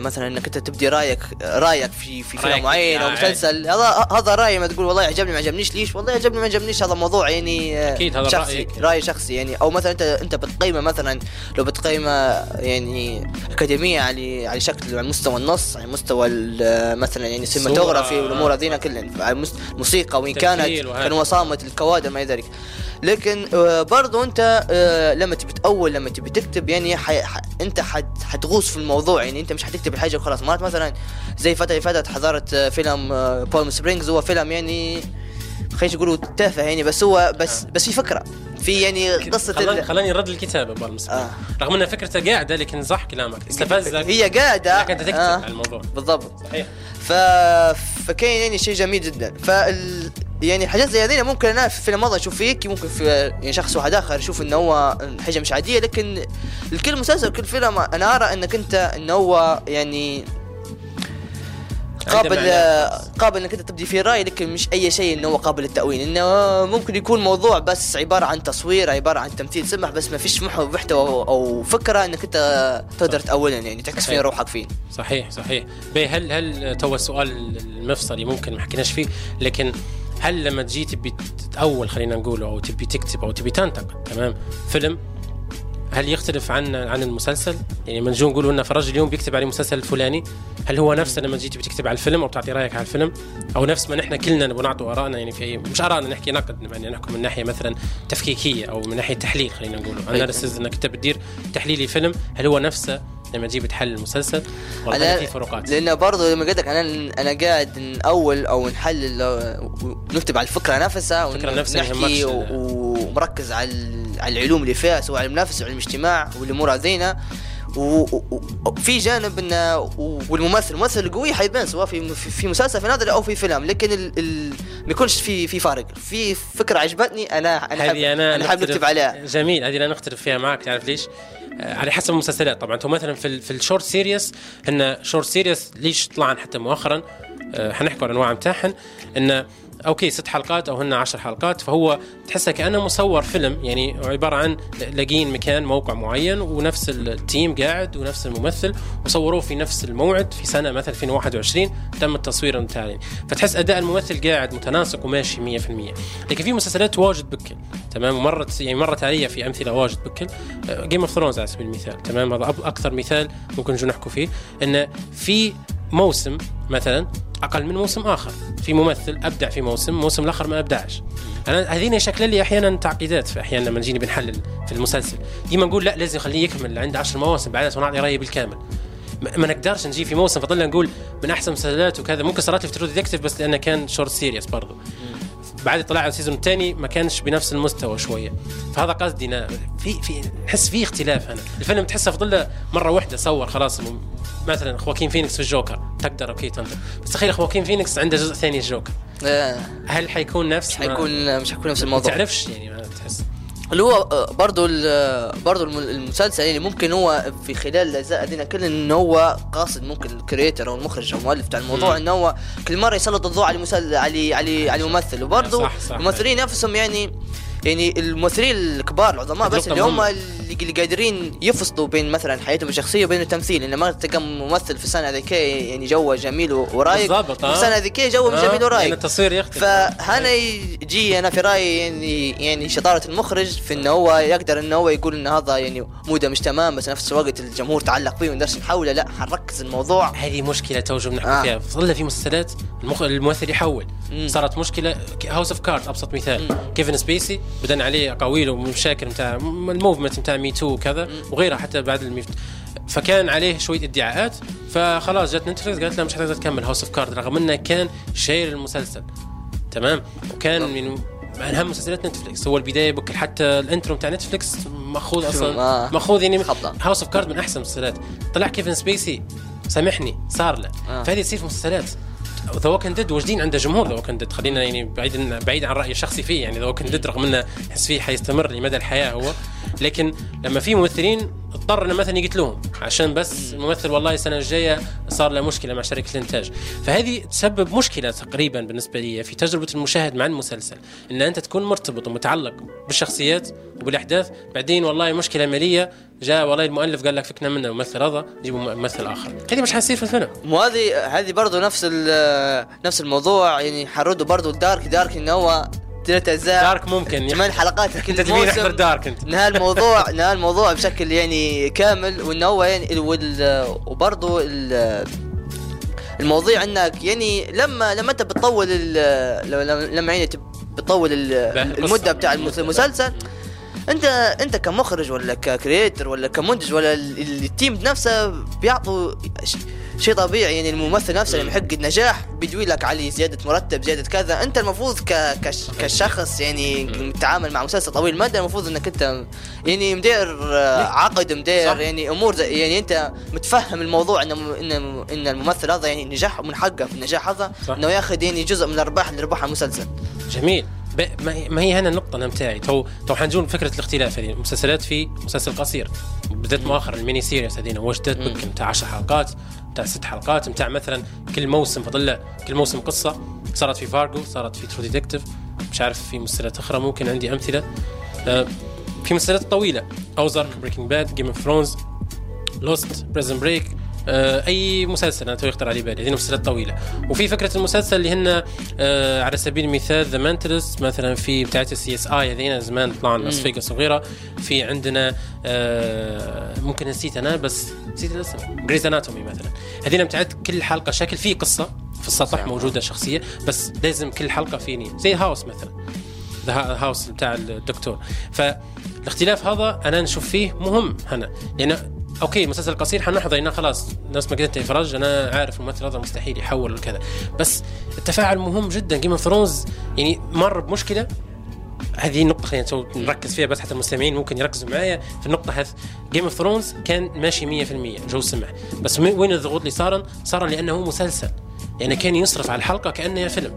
مثلا إنك أنت تبدي رايك رأيك في في فيلم معين أو مسلسل. هذا هذا راي ما تقول والله عجبني ما عجبنيش ليش؟ والله عجبني ما عجبنيش هذا موضوع يعني أكيد هذا شخصي رأيك. رأي شخصي يعني. أو مثلا انت أنت بتقيمه مثلا لو بتقيمه يعني أكاديمية على على شكل على مستوى النص على مستوى مثلا يعني سينماتوغرافي والأمور هذينا كلها موسيقى وإن كانت كان هو صامت الكوادر ما ذلك. لكن برضو انت لما تبي تأول لما تبي تكتب يعني حي... ح... انت حت... حتغوص في الموضوع يعني انت مش حتكتب الحاجة وخلاص. مرات مثلا زي فترة فاتت حضرت فيلم بولم سبرينجز هو فيلم يعني خلينا نقولوا تافه يعني بس هو بس آه. بس في فكرة. في يعني قصة خلاني, خلاني نرد الكتابة بالم آه. رغم ان فكرته قاعدة لكن صح كلامك. استفزك. هي قاعدة. لكن أنت تكتب آه. على الموضوع. بالضبط. صحيح. ف فكان يعني شيء جميل جدا. فال يعني حاجات زي هذه ممكن أنا في فيلم ماضي أشوف فيك ممكن في يعني شخص واحد آخر يشوف إنه هو حاجة مش عادية لكن الكل مسلسل كل فيلم أنا أرى إنك أنت إنه هو يعني قابل. قابل إنك أنت تبدي فيه راي لكن مش أي شيء إنه هو قابل للتأويل إنه ممكن يكون موضوع بس عبارة عن تصوير عبارة عن تمثيل سمح بس ما فيش محتوى أو فكرة إنك أنت تقدر تاولها يعني تعكس صحيح. روحك فيه صحيح صحيح بي هل هل تو السؤال المفصلي ممكن ما حكيناش فيه لكن هل لما تجي تبي تتأول خلينا نقول أو تبي تكتب أو تبي تنتقد تمام فيلم هل يختلف عن عن المسلسل؟ يعني لما نجي نقول إن فراج اليوم بيكتب على المسلسل الفلاني، هل هو نفسه لما تجي تبي تكتب على الفيلم أو تعطي رأيك على الفيلم؟ أو نفس ما نحن كلنا نبغى نعطوا آرائنا يعني في مش آرائنا نحكي نقد يعني نحكم من ناحية مثلا تفكيكية أو من ناحية تحليل خلينا نقول analysis إنك انت بتدير تحليلي فيلم هل هو نفسه لما تجي بتحلل المسلسل ولا في فروقات؟ لأنه برضه لما قلت لك أنا أنا قاعد نأول أو نحلل أو ونكتب على الفكرة نفسها الفكرة نفسها ونحكي. و- ومركز على على العلوم اللي فيها سواء علم النفس وعلم الاجتماع والأمور هذينا وفي جانب انه والممثل الممثل القوي حيبان سواء في في مسلسل في نادر أو في فيلم لكن ال ال ما يكونش في في فارق. في فكرة عجبتني أنا أنا حاب هذه أنا نختلف- نكتب عليها. جميل هذه أنا نختلف فيها معك تعرف ليش؟ آه، على حسب المسلسلات. طبعا تو مثلا في ال- في ال short series إن short series ليش طلعن حتى مؤخرا؟ آه، حنحكوا عن الأنواع متاعهن انه okay ست حلقات أو هن عشر حلقات فهو تحسه كأنه مصور فيلم يعني عبارة عن لاقين مكان موقع معين ونفس ال team قاعد ونفس الممثل وصوروه في نفس الموعد في سنة مثلا 2021 تم التصوير بتاعه فتحس أداء الممثل قاعد متناسق وماشي 100% لكن في مسلسلات واجد بكل. تمام؟ ومرت يعني مرت علي في أمثلة واجد بكل. Game of Thrones على سبيل المثال. تمام؟ هذا أكثر مثال ممكن نجي نحكوا فيه. انه في موسم مثلا أقل من موسم آخر. في ممثل أبدع في موسم موسم الآخر ما أبدعش. أنا هذين شكل لي أحيانا تعقيدات في أحيانا لما نجيني بنحلل في المسلسل. ديما نقول لا لازم نخليه يكمل عنده 10 مواسم بعدها ونعطي رأيي بالكامل. ما نقدرش نجي في موسم فضلنا نقول من أحسن المسلسلات وكذا. ممكن صارت لي في True Detective بس لأنه كان short series برضه بعد طلع ال season الثاني ما كانش بنفس المستوى شوية. فهذا قصدي أنا. في في نحس في اختلاف هنا الفيلم تحسه فضل مرة واحدة صور خلاص. مثلا خواكين فينيكس في الجوكر. تقدر okay تنطق بس تخيل خواكين فينيكس عنده جزء ثاني الجوكر. آه، هل حيكون نفس؟ حيكون مش حيكون نفس ما الموضوع تعرفش يعني ما اللي هو آه، برضو ال- برضو الم- المسلسل يعني ممكن هو في خلال الأجزاء هذينا كل انه هو قاصد ممكن ال creator أو المخرج أو المؤلف بتاع الموضوع. انه هو كل مرة يسلط الضوء على المسل على على على الممثل وبرضو. الممثلين نفسهم يعني يعني الممثلين الكبار العظماء بس اللي هم. اللي قادرين يفصلوا بين مثلا حياتهم الشخصية وبين التمثيل. إنه ما تلقى ممثل في السنة ذيك يعني جوه جميل ورايق بالضبط، آه. وفي السنة ذيك جوه آه، جميل ورايق. يعني التصوير يختلف. فهنا يجي أنا في رأيي يعني يعني شطارة المخرج في إنه هو يقدر إنه هو يقول إن هذا يعني مودة مش تمام بس نفس الوقت الجمهور تعلق فيه ونقدرش نحوله لا حنركز الموضوع. هذه مشكلة توجه بنحكي آه. فيها صار في مسلسلات المخ... الممثل يحول. مم. صارت مشكلة House of Cards أبسط مثال. كيفن سبيسي بدنا عليه اقاويل ومشاكل نتاع ال movement نتاع Me Too وكذا وغيرها حتى بعد الميف فكان عليه شوية ادعاءات فخلاص جت Netflix قالت له مش حتقدر تكمل. House of Cards رغم إنه كان شايل المسلسل. تمام؟ وكان من من أهم مسلسلات Netflix هو البداية بك حتى ال intro بتاع Netflix مأخوذ أصلا. مأخوذ يعني. House of Cards من أحسن المسلسلات. طلع كيفن سبيسي سامحني صار له. آه. فهذه تصير في مسلسلات. The Walking Dead واجدين عنده جمهور The Walking Dead. خلينا يعني بعيد بعيد عن رايي الشخصي فيه يعني The Walking Dead رغم إنه احس فيه حيستمر لمدى الحياة هو. لكن لما في ممثلين اضطر إنه مثلا يقتلوهم عشان بس الممثل والله السنة الجاية صار له مشكلة مع شركة الإنتاج. فهذه تسبب مشكلة تقريبا بالنسبة لي في تجربة المشاهد مع المسلسل إن أنت تكون مرتبط ومتعلق بالشخصيات وبالأحداث بعدين والله مشكلة مالية جاء والله المؤلف قال لك فكنا منه الممثل هذا جيبوا ممثل آخر. هذه مش حتصير في الفيلم وهذه هذه برضو نفس ال- نفس الموضوع يعني حنرده برضو الدارك دارك انه هو ثلاث أجزاء. دارك ممكن. ثمان حلقات كل موسم. نحضر دارك أنت. نهى الموضوع [LAUGHS] نهى الموضوع بشكل يعني كامل وانه هو يعني وبرضه ال- المواضيع إنك يعني لما لما أنت بتطول لما يعني بتطول. المدة بتاع المس- المسلسل انت انت كمخرج ولا ك creator ولا كمنتج ولا ال- ال- ال team نفسه بيعطوا شيء طبيعي يعني الممثل نفسه لما يحقق نجاح بيدوي لك عليه زيادة مرتب زيادة كذا. انت المفروض ك كش كشخص يعني متعامل مع مسلسل طويل المدى المفروض انك انت يعني مدير آه، عقد مدير. يعني أمور زي يعني انت متفهم الموضوع إن إن إن الممثل هذا يعني نجاح من حقه في النجاح هذا. إنه ياخذ يعني جزء من الأرباح اللي ربحها المسلسل. جميل. ما هي هنا النقطة أنا متاعي. تو تو حنجون فكرة الاختلاف هذه. المسلسلات في مسلسل قصير. بدأت مؤخرا ال mini series هذين وجدت بك نتاع 10 حلقات نتاع ست حلقات نتاع مثلا كل موسم فضل كل موسم قصة. صارت في فارجو صارت في True Detective مش عارف في مسلسلات أخرى ممكن عندي أمثلة. آه، في مسلسلات طويلة. Ozark Breaking Bad Game of Thrones Lost Prison Break أي مسلسل أنا تو يخطر على بالي هذه مسلسلات طويلة. وفي فكرة المسلسل اللي هن آه، على سبيل المثال The Mentalist مثلا في بتاعت ال CSI هذين زمان طلعنا لاس فيغاس وغيرها في عندنا آه، ممكن نسيت أنا بس نسيت الاسم. Grey's Anatomy مثلا. هذين بتاعت كل حلقة شكل في قصة في السطح موجودة شخصية بس لازم كل حلقة فيني زي House مثلا. The House بتاع الدكتور. فالاختلاف هذا أنا نشوف فيه مهم هنا. لأن okay المسلسل القصير حنحضر إنه خلاص الناس ما قدرت تفرج أنا عارف الممثل هذا مستحيل يحول وكذا. بس التفاعل مهم جدا. Game of Thrones يعني مر بمشكلة. هذه النقطة خلينا نركز فيها بس حتى المستمعين ممكن يركزوا معايا. في النقطة هذه Game of Thrones كان ماشي 100% جو سمع. بس وين الضغوط اللي صار صار لأنه مسلسل. يعني كان يصرف على الحلقة كأنها فيلم.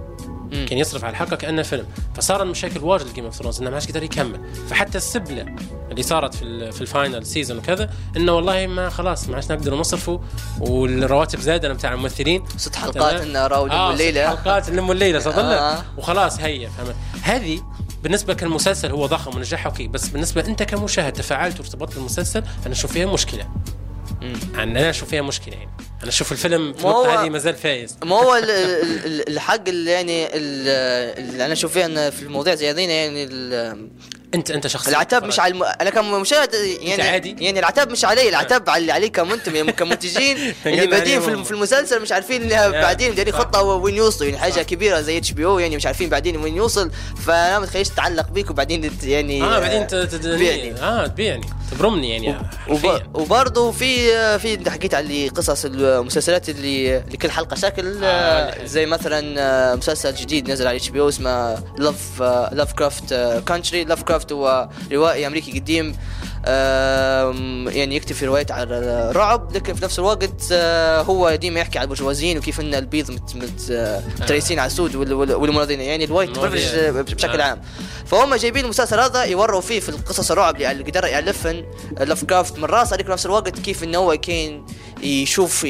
كان يصرف على الحلقة كانها فيلم. فصار المشاكل واجد ل Game of Thrones إنه ما عادش قدر يكمل. فحتى السبلة اللي صارت في في ال final season وكذا إنه والله ما خلاص ما عادش نقدر نصرفه والرواتب زايدة بتاع الممثلين. ست حلقات تمام؟ إنه راو آه الليلة. ست حلقات نلم الليلة آه. وخلاص هي فهمت؟ هذه بالنسبة كالمسلسل هو ضخم ونجح okay بس بالنسبة أنت كمشاهد تفاعلت وارتبطت بالمسلسل أنا أشوف فيها مشكلة. يعني أنا أشوف فيها مشكلة يعني أنا أشوف الفيلم في النقطه هذه ما زال فايز. ما هو ال- ال- ال- الحق اللي يعني ال- اللي أنا أشوف فيه انه في المواضيع زي هذين يعني ال- انت أنت شخصيا العتاب مش على الم... أنا كمشاهد يعني عادي؟ يعني العتاب مش علي العتاب على عليكم أنتم يعني كمنتجين. [LAUGHS] اللي بادين في, في المسلسل مش عارفين بعدين صح. خطه وين يوصلوا يعني حاجة. كبيرة زي HBO يعني مش عارفين بعدين وين يوصل. فأنا ما تخليش تتعلق بيك وبعدين يعني آه بعدين تبيعني. آه تبيعني. تبرمني يعني. وبرضه في في أنت حكيت على قصص المسلسلات اللي لكل حلقة شكل. آه، آه زي مثلا آه، مسلسل جديد نزل على HBO اسمه Love Lovecraft Country Lovecraft هو روائي أمريكي قديم يعني يكتب في روايات على الرعب لكن في نفس الوقت آه، هو ديما يحكي على البرجوازيين وكيف إن البيض مت مت آه، متريسين على السود وال- وال- والمرضين يعني ال white بشكل آه. عام. فهم جايبين المسلسل هذا يوروا فيه في القصص الرعب اللي قدر يألفن لاف كرافت من راسه هذيك نفس الوقت كيف انه هو كان يشوف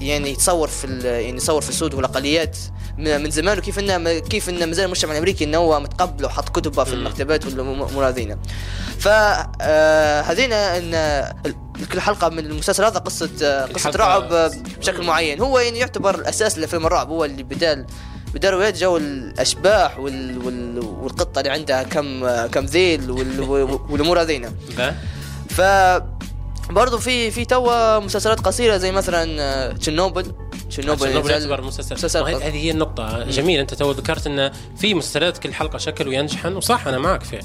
يعني يتصور في يعني يصور في السود والاقليات من زمان وكيف إنه كيف إنه مازال المجتمع الأمريكي إنه هو متقبل وحط كتبه في المكتبات ف آه، هذينا إن كل حلقة من المسلسل هذا قصة آه، قصة رعب آه، بشكل معين. هو يعني يعتبر الاساس لفيلم الرعب. هو اللي بدال بدال روايات جو الأشباح وال... وال... والقطة اللي عندها كم كم ذيل وال... والامور هذينا ف برضو في في توا مسلسلات قصيرة زي مثلا آه، تشيرنوبل. تشيرنوبل يعتبر مسلسل, مسلسل هذه هي النقطة. جميل أنت تو ذكرت أن في مسلسلات كل حلقة شكل وينجحن وصح أنا معك فيه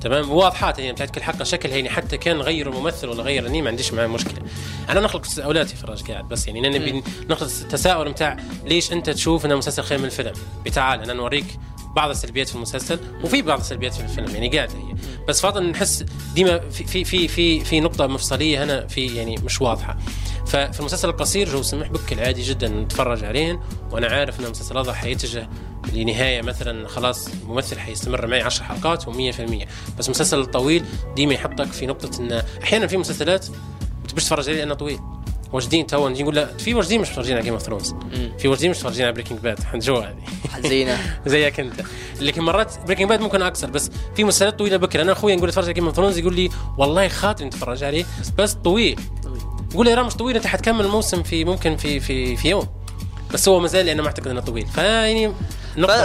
تمام؟ واضحات يعني بتاعت كل حلقة شكل يعني حتى كان غير الممثل ولا غير ال team ما عنديش معاه مشكلة. أنا نخلق تساؤلات يا فراج قاعد بس يعني أنا نخلق التساؤل بتاع ليش أنت تشوف أنه مسلسل خير من الفيلم بتعال أنا نوريك بعض السلبيات في المسلسل وفي بعض السلبيات في الفيلم يعني قاعد هي. بس فاضل نحس ديما في في في في نقطة مفصلية هنا في يعني مش واضحة. ففي المسلسل القصير جو سمح بك العادي جدا نتفرج عليه وأنا عارف إن المسلسل هذا حيتجه لنهاية مثلا خلاص الممثل حيستمر معي 10 حلقات و100% بس المسلسل الطويل ديما يحطك في نقطة إن أحيانا في مسلسلات ما تبيش تتفرج عليه لأنه طويل. واجدين تو نجي نقول في واجدين مش متفرجين على Game of Thrones في واجدين مش متفرجين على Breaking Bad حنجوا هذه. حزينة. [LAUGHS] زيك أنت. لكن مرات Breaking Bad ممكن أكثر بس في مسلسلات طويلة بكرة. أنا أخوي نقول اتفرج على Game of Thrones يقول لي والله خاطري نتفرج عليه بس طويل. يقول لي راه مش طويل أنت حتكمل الموسم في ممكن في في في يوم. بس هو مازال أنا ما أعتقد أنه طويل. فيعني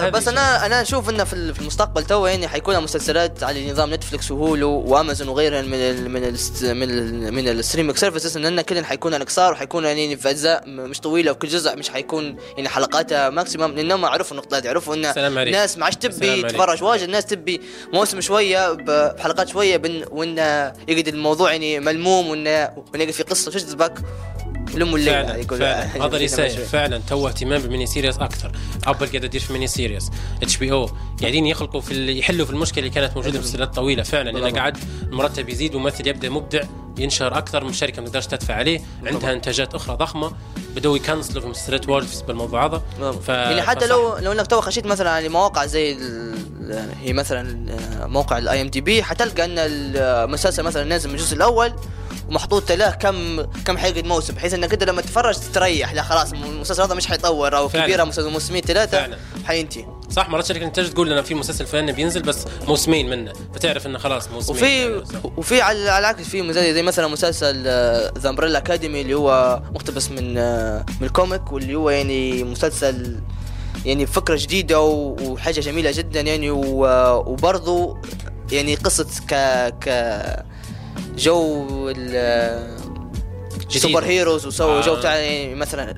بس أنا أنا أشوف إنه في ال- في المستقبل تو يعني حيكون مسلسلات على نظام Netflix و Hulu و Amazon وغيرها من ال من ال من ال من ال streaming services إن كلهم حيكون قصار وحيكون يعني في أجزاء مش طويلة وكل جزء مش حيكون يعني حلقاتها maximum لانهم عرفوا النقطة هذه عرفوا إن. الناس ما عادش تبي. تتفرج واجد الناس تبي موسم شوية بحلقات شوية بن وان يقعد الموضوع يعني ملموم وان وان يقعد في قصة تجذبك لموا الليل فعلا يقول فعلا. هذا اللي فعلا تو اهتمام بال mini series أكثر Apple قاعد تدير في mini series. HBO قاعدين يخلقوا في يحلوا في المشكلة اللي كانت موجودة في السلسلات الطويلة. فعلا لأن بالضبط. قاعد المرتب يزيد وممثل يبدأ مبدع ينشهر أكثر من الشركة ما تقدرش تدفع عليه. عندها إنتاجات أخرى ضخمة. بدوا يكنسلوا في مسلسلات واجد بالموضوع هذا. ف... يعني حتى فصح. لو لو إنك تو خشيت مثلا على مواقع زي ال- ال- هي مثلا آه، موقع ال IMDb حتلقى إن المسلسل مثلا نازل من الجزء الأول ومحطوط له كم كم حلقة موسم بحيث إنك أنت لما تتفرج تستريح. لا خلاص المسلسل هذا مش حيطور أو فعلا. كبيره مسلسل موسمين ثلاثة فعلا. حينتهي. صح مرات شركة الانتاج تقول لنا في مسلسل فلاني بينزل بس موسمين منه فتعرف إنه خلاص موسمين. وفي وفي على على العكس في زي مثلا مسلسل The Umbrella Academy اللي هو مقتبس من آه، من ال comic واللي هو يعني مسلسل يعني فكرة جديدة وحاجة جميلة جدا يعني وبرضو يعني قصة ك ك جو ال ال superheroes وسووا آه. جو بتاع يعني مثلا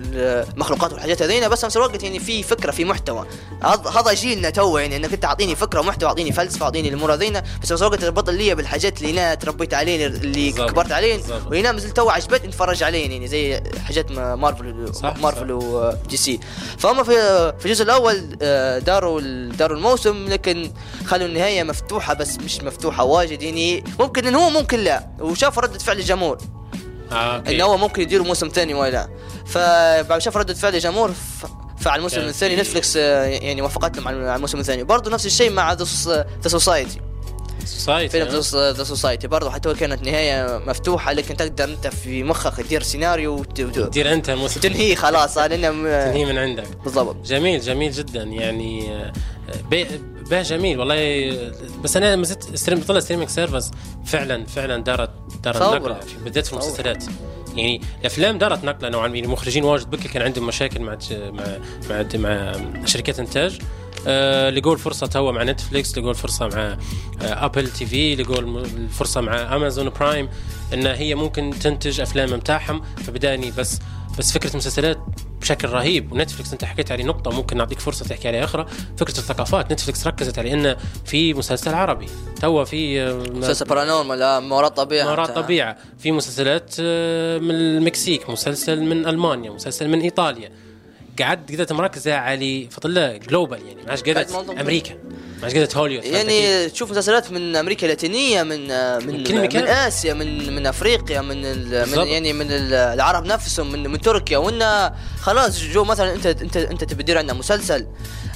المخلوقات والحاجات هذينا بس في نفس الوقت يعني في فكرة في محتوى. هذا جيلنا تو يعني إنك أنت أعطيني فكرة ومحتوى أعطيني فلسفة أعطيني الأمور هذينا بس في نفس الوقت تربط لي بالحاجات اللي أنا تربيت عليه اللي بالضبط. كبرت عليه. واللي أنا مازلت تو عجبتني نتفرج عليه يعني زي حاجات ما- مارفل صح، مارفل ودي سي. فهم في في الجزء الأول آه، داروا داروا الموسم لكن خلوا النهاية مفتوحة بس مش مفتوحة واجد يعني. ممكن ان هو ممكن لا. وشافوا ردة فعل الجمهور. أوكي. إنه هو ممكن يديروا موسم ثاني ولا فبعد شاف ردة فعل الجمهور ف- فعلى الموسم الثاني نتفلكس آه، يعني وافقت لهم على الموسم الثاني. برضه نفس الشيء مع The Society Society فيلم آه. The Society برضه حتى هو كانت نهاية مفتوحة لكن تقدر أنت في مخك تدير سيناريو وت- وت- دير أنت الموسم. تنهيه خلاص آه، تنهي من عندك. بالضبط. جميل جميل جدا. يعني آه، باه جميل والله. بس أنا ما زلت stream طلع streaming services فعلا فعلا دارت دارت. نقله في- بالذات في. المسلسلات يعني الأفلام دارت نقلة نوعا ما يعني المخرجين واجد بكل كان عندهم مشاكل مع مع مع, مع شركات إنتاج آه لقوا الفرصة توا مع نتفليكس لقوا الفرصة مع آه أبل تي في لقوا الفرصة مع أمازون برايم إن هي ممكن تنتج أفلام متاعهم فبداني بس بس فكرة المسلسلات بشكل رهيب. ونتفلكس انت حكيت عليه نقطة ممكن نعطيك فرصة تحكي عليها أخرى. فكرة الثقافات. نتفلكس ركزت على إنه في مسلسل عربي. توا في آه، مسلسل Paranormal ما وراء الطبيعه ما وراء الطبيعة في مسلسلات آه، من المكسيك مسلسل من ألمانيا مسلسل من إيطاليا. قعدت قدرت مركزة على فضل global يعني ما عادش قدرت أمريكا ما عادش قدرت هوليوود؟ يعني تشوف مسلسلات من أمريكا اللاتينية من من من. من آسيا من من أفريقيا من من. يعني من ال- العرب نفسهم من من تركيا وإن خلاص جو مثلا أنت أنت أنت تبي تدير عندنا مسلسل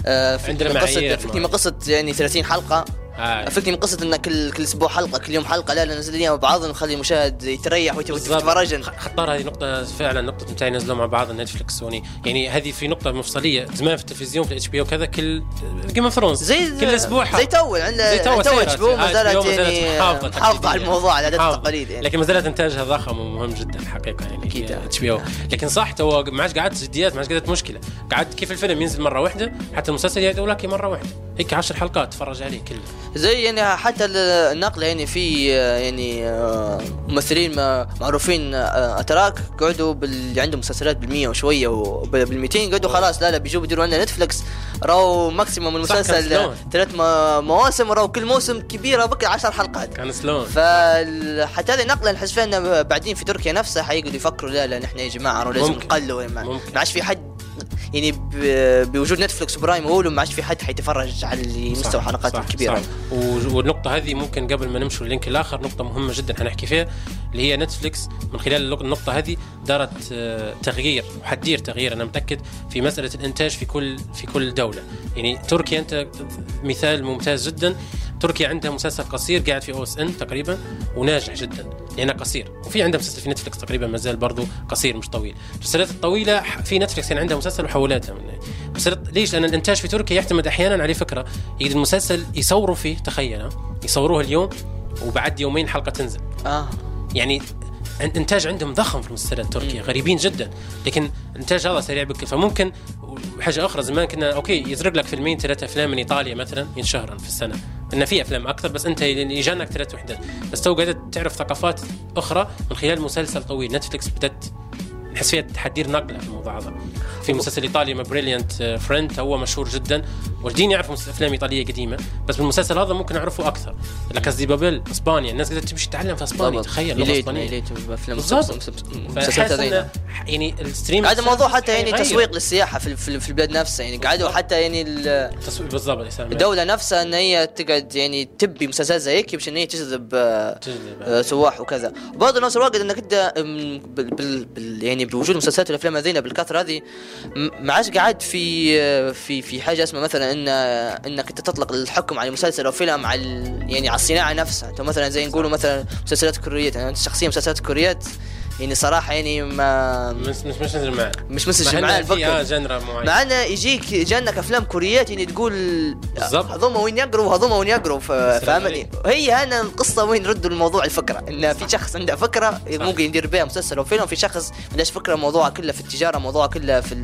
آه، فكني عندنا قصة ما- قصة يعني 30 حلقة آه. من قصة انك كل كل أسبوع حلقة كل يوم حلقة لا لا ننزل مع بعض ونخلي المشاهد يتريح. ويتفرج خطار هذه نقطة فعلا نقطة متى ينزلوا مع بعض نتفلكس سوني يعني هذه في نقطة مفصلية زمان في التلفزيون في ال HBO وكذا كل Game of Thrones زي كل أسبوع زي تو عندنا زي تو. HBO HBO ما زالت يعني محافظة على. الموضوع على العادات محافظة. والتقاليد يعني لكن ما زالت إنتاجها ضخم ومهم جدا الحقيقة يعني أكيد. HBO لكن صح تو ما عادش قعدت جديات ما عادش قعدت مشكلة قعدت كيف الفيلم ينزل مرة واحدة حتى المسلسل يعيدوا لك مرة واحدة هيك 10 حلقات تفرج عليه كله زي يعني حتى ال- النقل يعني في يعني آه، ممثلين معروفين آه، أتراك قعدوا. اللي عندهم مسلسلات بالمية وشوية وبال 200 قعدوا خلاص لا لا بيجوا بيديروا عندنا نتفلكس راو maximum المسلسل. ثلاث مواسم راو كل موسم كبيره بك 10 حلقات كان سلون فحتى هذه نقله نحس فيها إنه بعدين في تركيا نفسها حيقعدوا يفكروا لا لا نحن يا جماعة لازم. نقلوا. ما عادش في حد يعني بوجود نتفلكس وبرايم وهولو ما عادش في حد حيتفرج على مستوى الحلقات صح، الكبيرة. صح. و- والنقطة هذه ممكن قبل ما نمشي لل link الآخر نقطة مهمة جدا حنحكي فيها اللي هي نتفليكس من خلال النقطة هذه دارت آه، تغيير وحتدير تغيير أنا متأكد في مسألة الإنتاج في كل في كل دولة. يعني تركيا أنت مثال ممتاز جدا. تركيا عندها مسلسل قصير قاعد في أو إس إن تقريبا وناجح جدا. لأنه قصير. وفي عندها مسلسل في نتفلكس تقريبا ما زال برضه قصير مش طويل. المسلسلات الطويلة في نتفلكس كان عندها مسلسل وحولتها من مسلسلات ليش؟ لأن الإنتاج في تركيا يعتمد أحيانا على فكرة يجي المسلسل يصوروا فيه تخيل؟ يصوروه اليوم وبعد يومين حلقة تنزل. آه. يعني الانتاج عندهم ضخم في المسلسلات التركيه غريبين جدا. لكن الانتاج هذا سريع بك. فممكن حاجة أخرى زمان كنا أوكي يزرق لك فيلمين ثلاثة أفلام من إيطاليا مثلا ينشهرن في السنة. إن في أفلام أكثر بس أنت يجانك ثلاث وحدات. بس تو قاعد تعرف ثقافات أخرى من خلال مسلسل طويل. نتفلكس بدأت نحس فيها حدير نقلة في الموضوع هذا. في مسلسل إيطالي My Brilliant Friend هو مشهور جدا. واجدين يعرفوا مس- أفلام إيطالية قديمة بس بالمسلسل هذا ممكن يعرفوا أكثر. La Casa de Papel إسبانيا. الناس قدرت تمشي تتعلم في إسبانيا تخيل لغة إسبانية. بالضبط. يعني ال stream هذا موضوع حتى يعني حيغير. تسويق للسياحة في في, في البلاد نفسها يعني قعدوا حتى يعني ال- تسويق بالضبط. الدولة نفسها إن هي تقعد يعني تبي مسلسلات زي هيك باش إن هي تجذب آه،. آه، سواح وكذا. برضه نفس الوقت إنك أنت يعني يعني بوجود المسلسلات والافلام هذينا بالكثرة هذه ما عادش قاعد في في في حاجة اسمها مثلا إن إنك أنت تطلق الحكم على مسلسل أو فيلم على يعني على الصناعة نفسها. مثلا زي نقولوا مثلا مسلسلات كوريات أنا شخصيا مسلسلات كوريات يعني صراحة يعني ما مش مش مش معاه مش مسج معاه في آه الفكر جنرا معين. مع إنه يجيك جانك أفلام كوريات يعني تقول بالضبط. هذوما وين يقروا وهذوما وين يقروا فاهمني هي هنا القصة وين ردوا الموضوع الفكرة. إن في شخص عنده فكرة ممكن يدير بها مسلسل. أو فيلم في شخص ما عندهش فكرة موضوعها كله في التجارة موضوعها كله في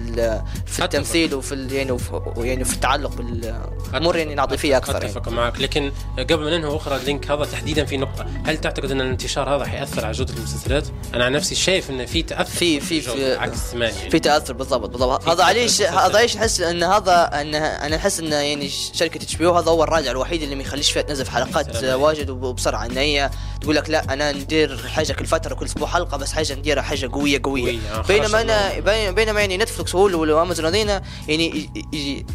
في. التمثيل وفي يعني وفي يعني في التعلق بالامور يعني العاطفيه أكثر يعني. اتفق معك. لكن قبل ما ننهي أخرى اللينك هذا تحديدا في نقطة. هل تعتقد أن الانتشار هذا حيأثر على جودة المسلسلات؟ أنا عن نفسي شايف إن في تأثر في في في عكس زمان يعني. في تأثر بالضبط بالضبط. في هذا تأثر ليش بالمسلسل. هذا ليش أحس إن هذا إن أنا أحس إن يعني شركة HBO هذا هو الراجع الوحيد اللي ما يخليش فيها تنزل حلقات سلام. واجد وبسرعة. إن هي تقول لك لا أنا ندير حاجة كل فترة كل أسبوع حلقة بس حاجة نديرها حاجة قوية قوية. قوية، آه، بينما أنا بينما يعني نتفلكس وامازون هذينا يعني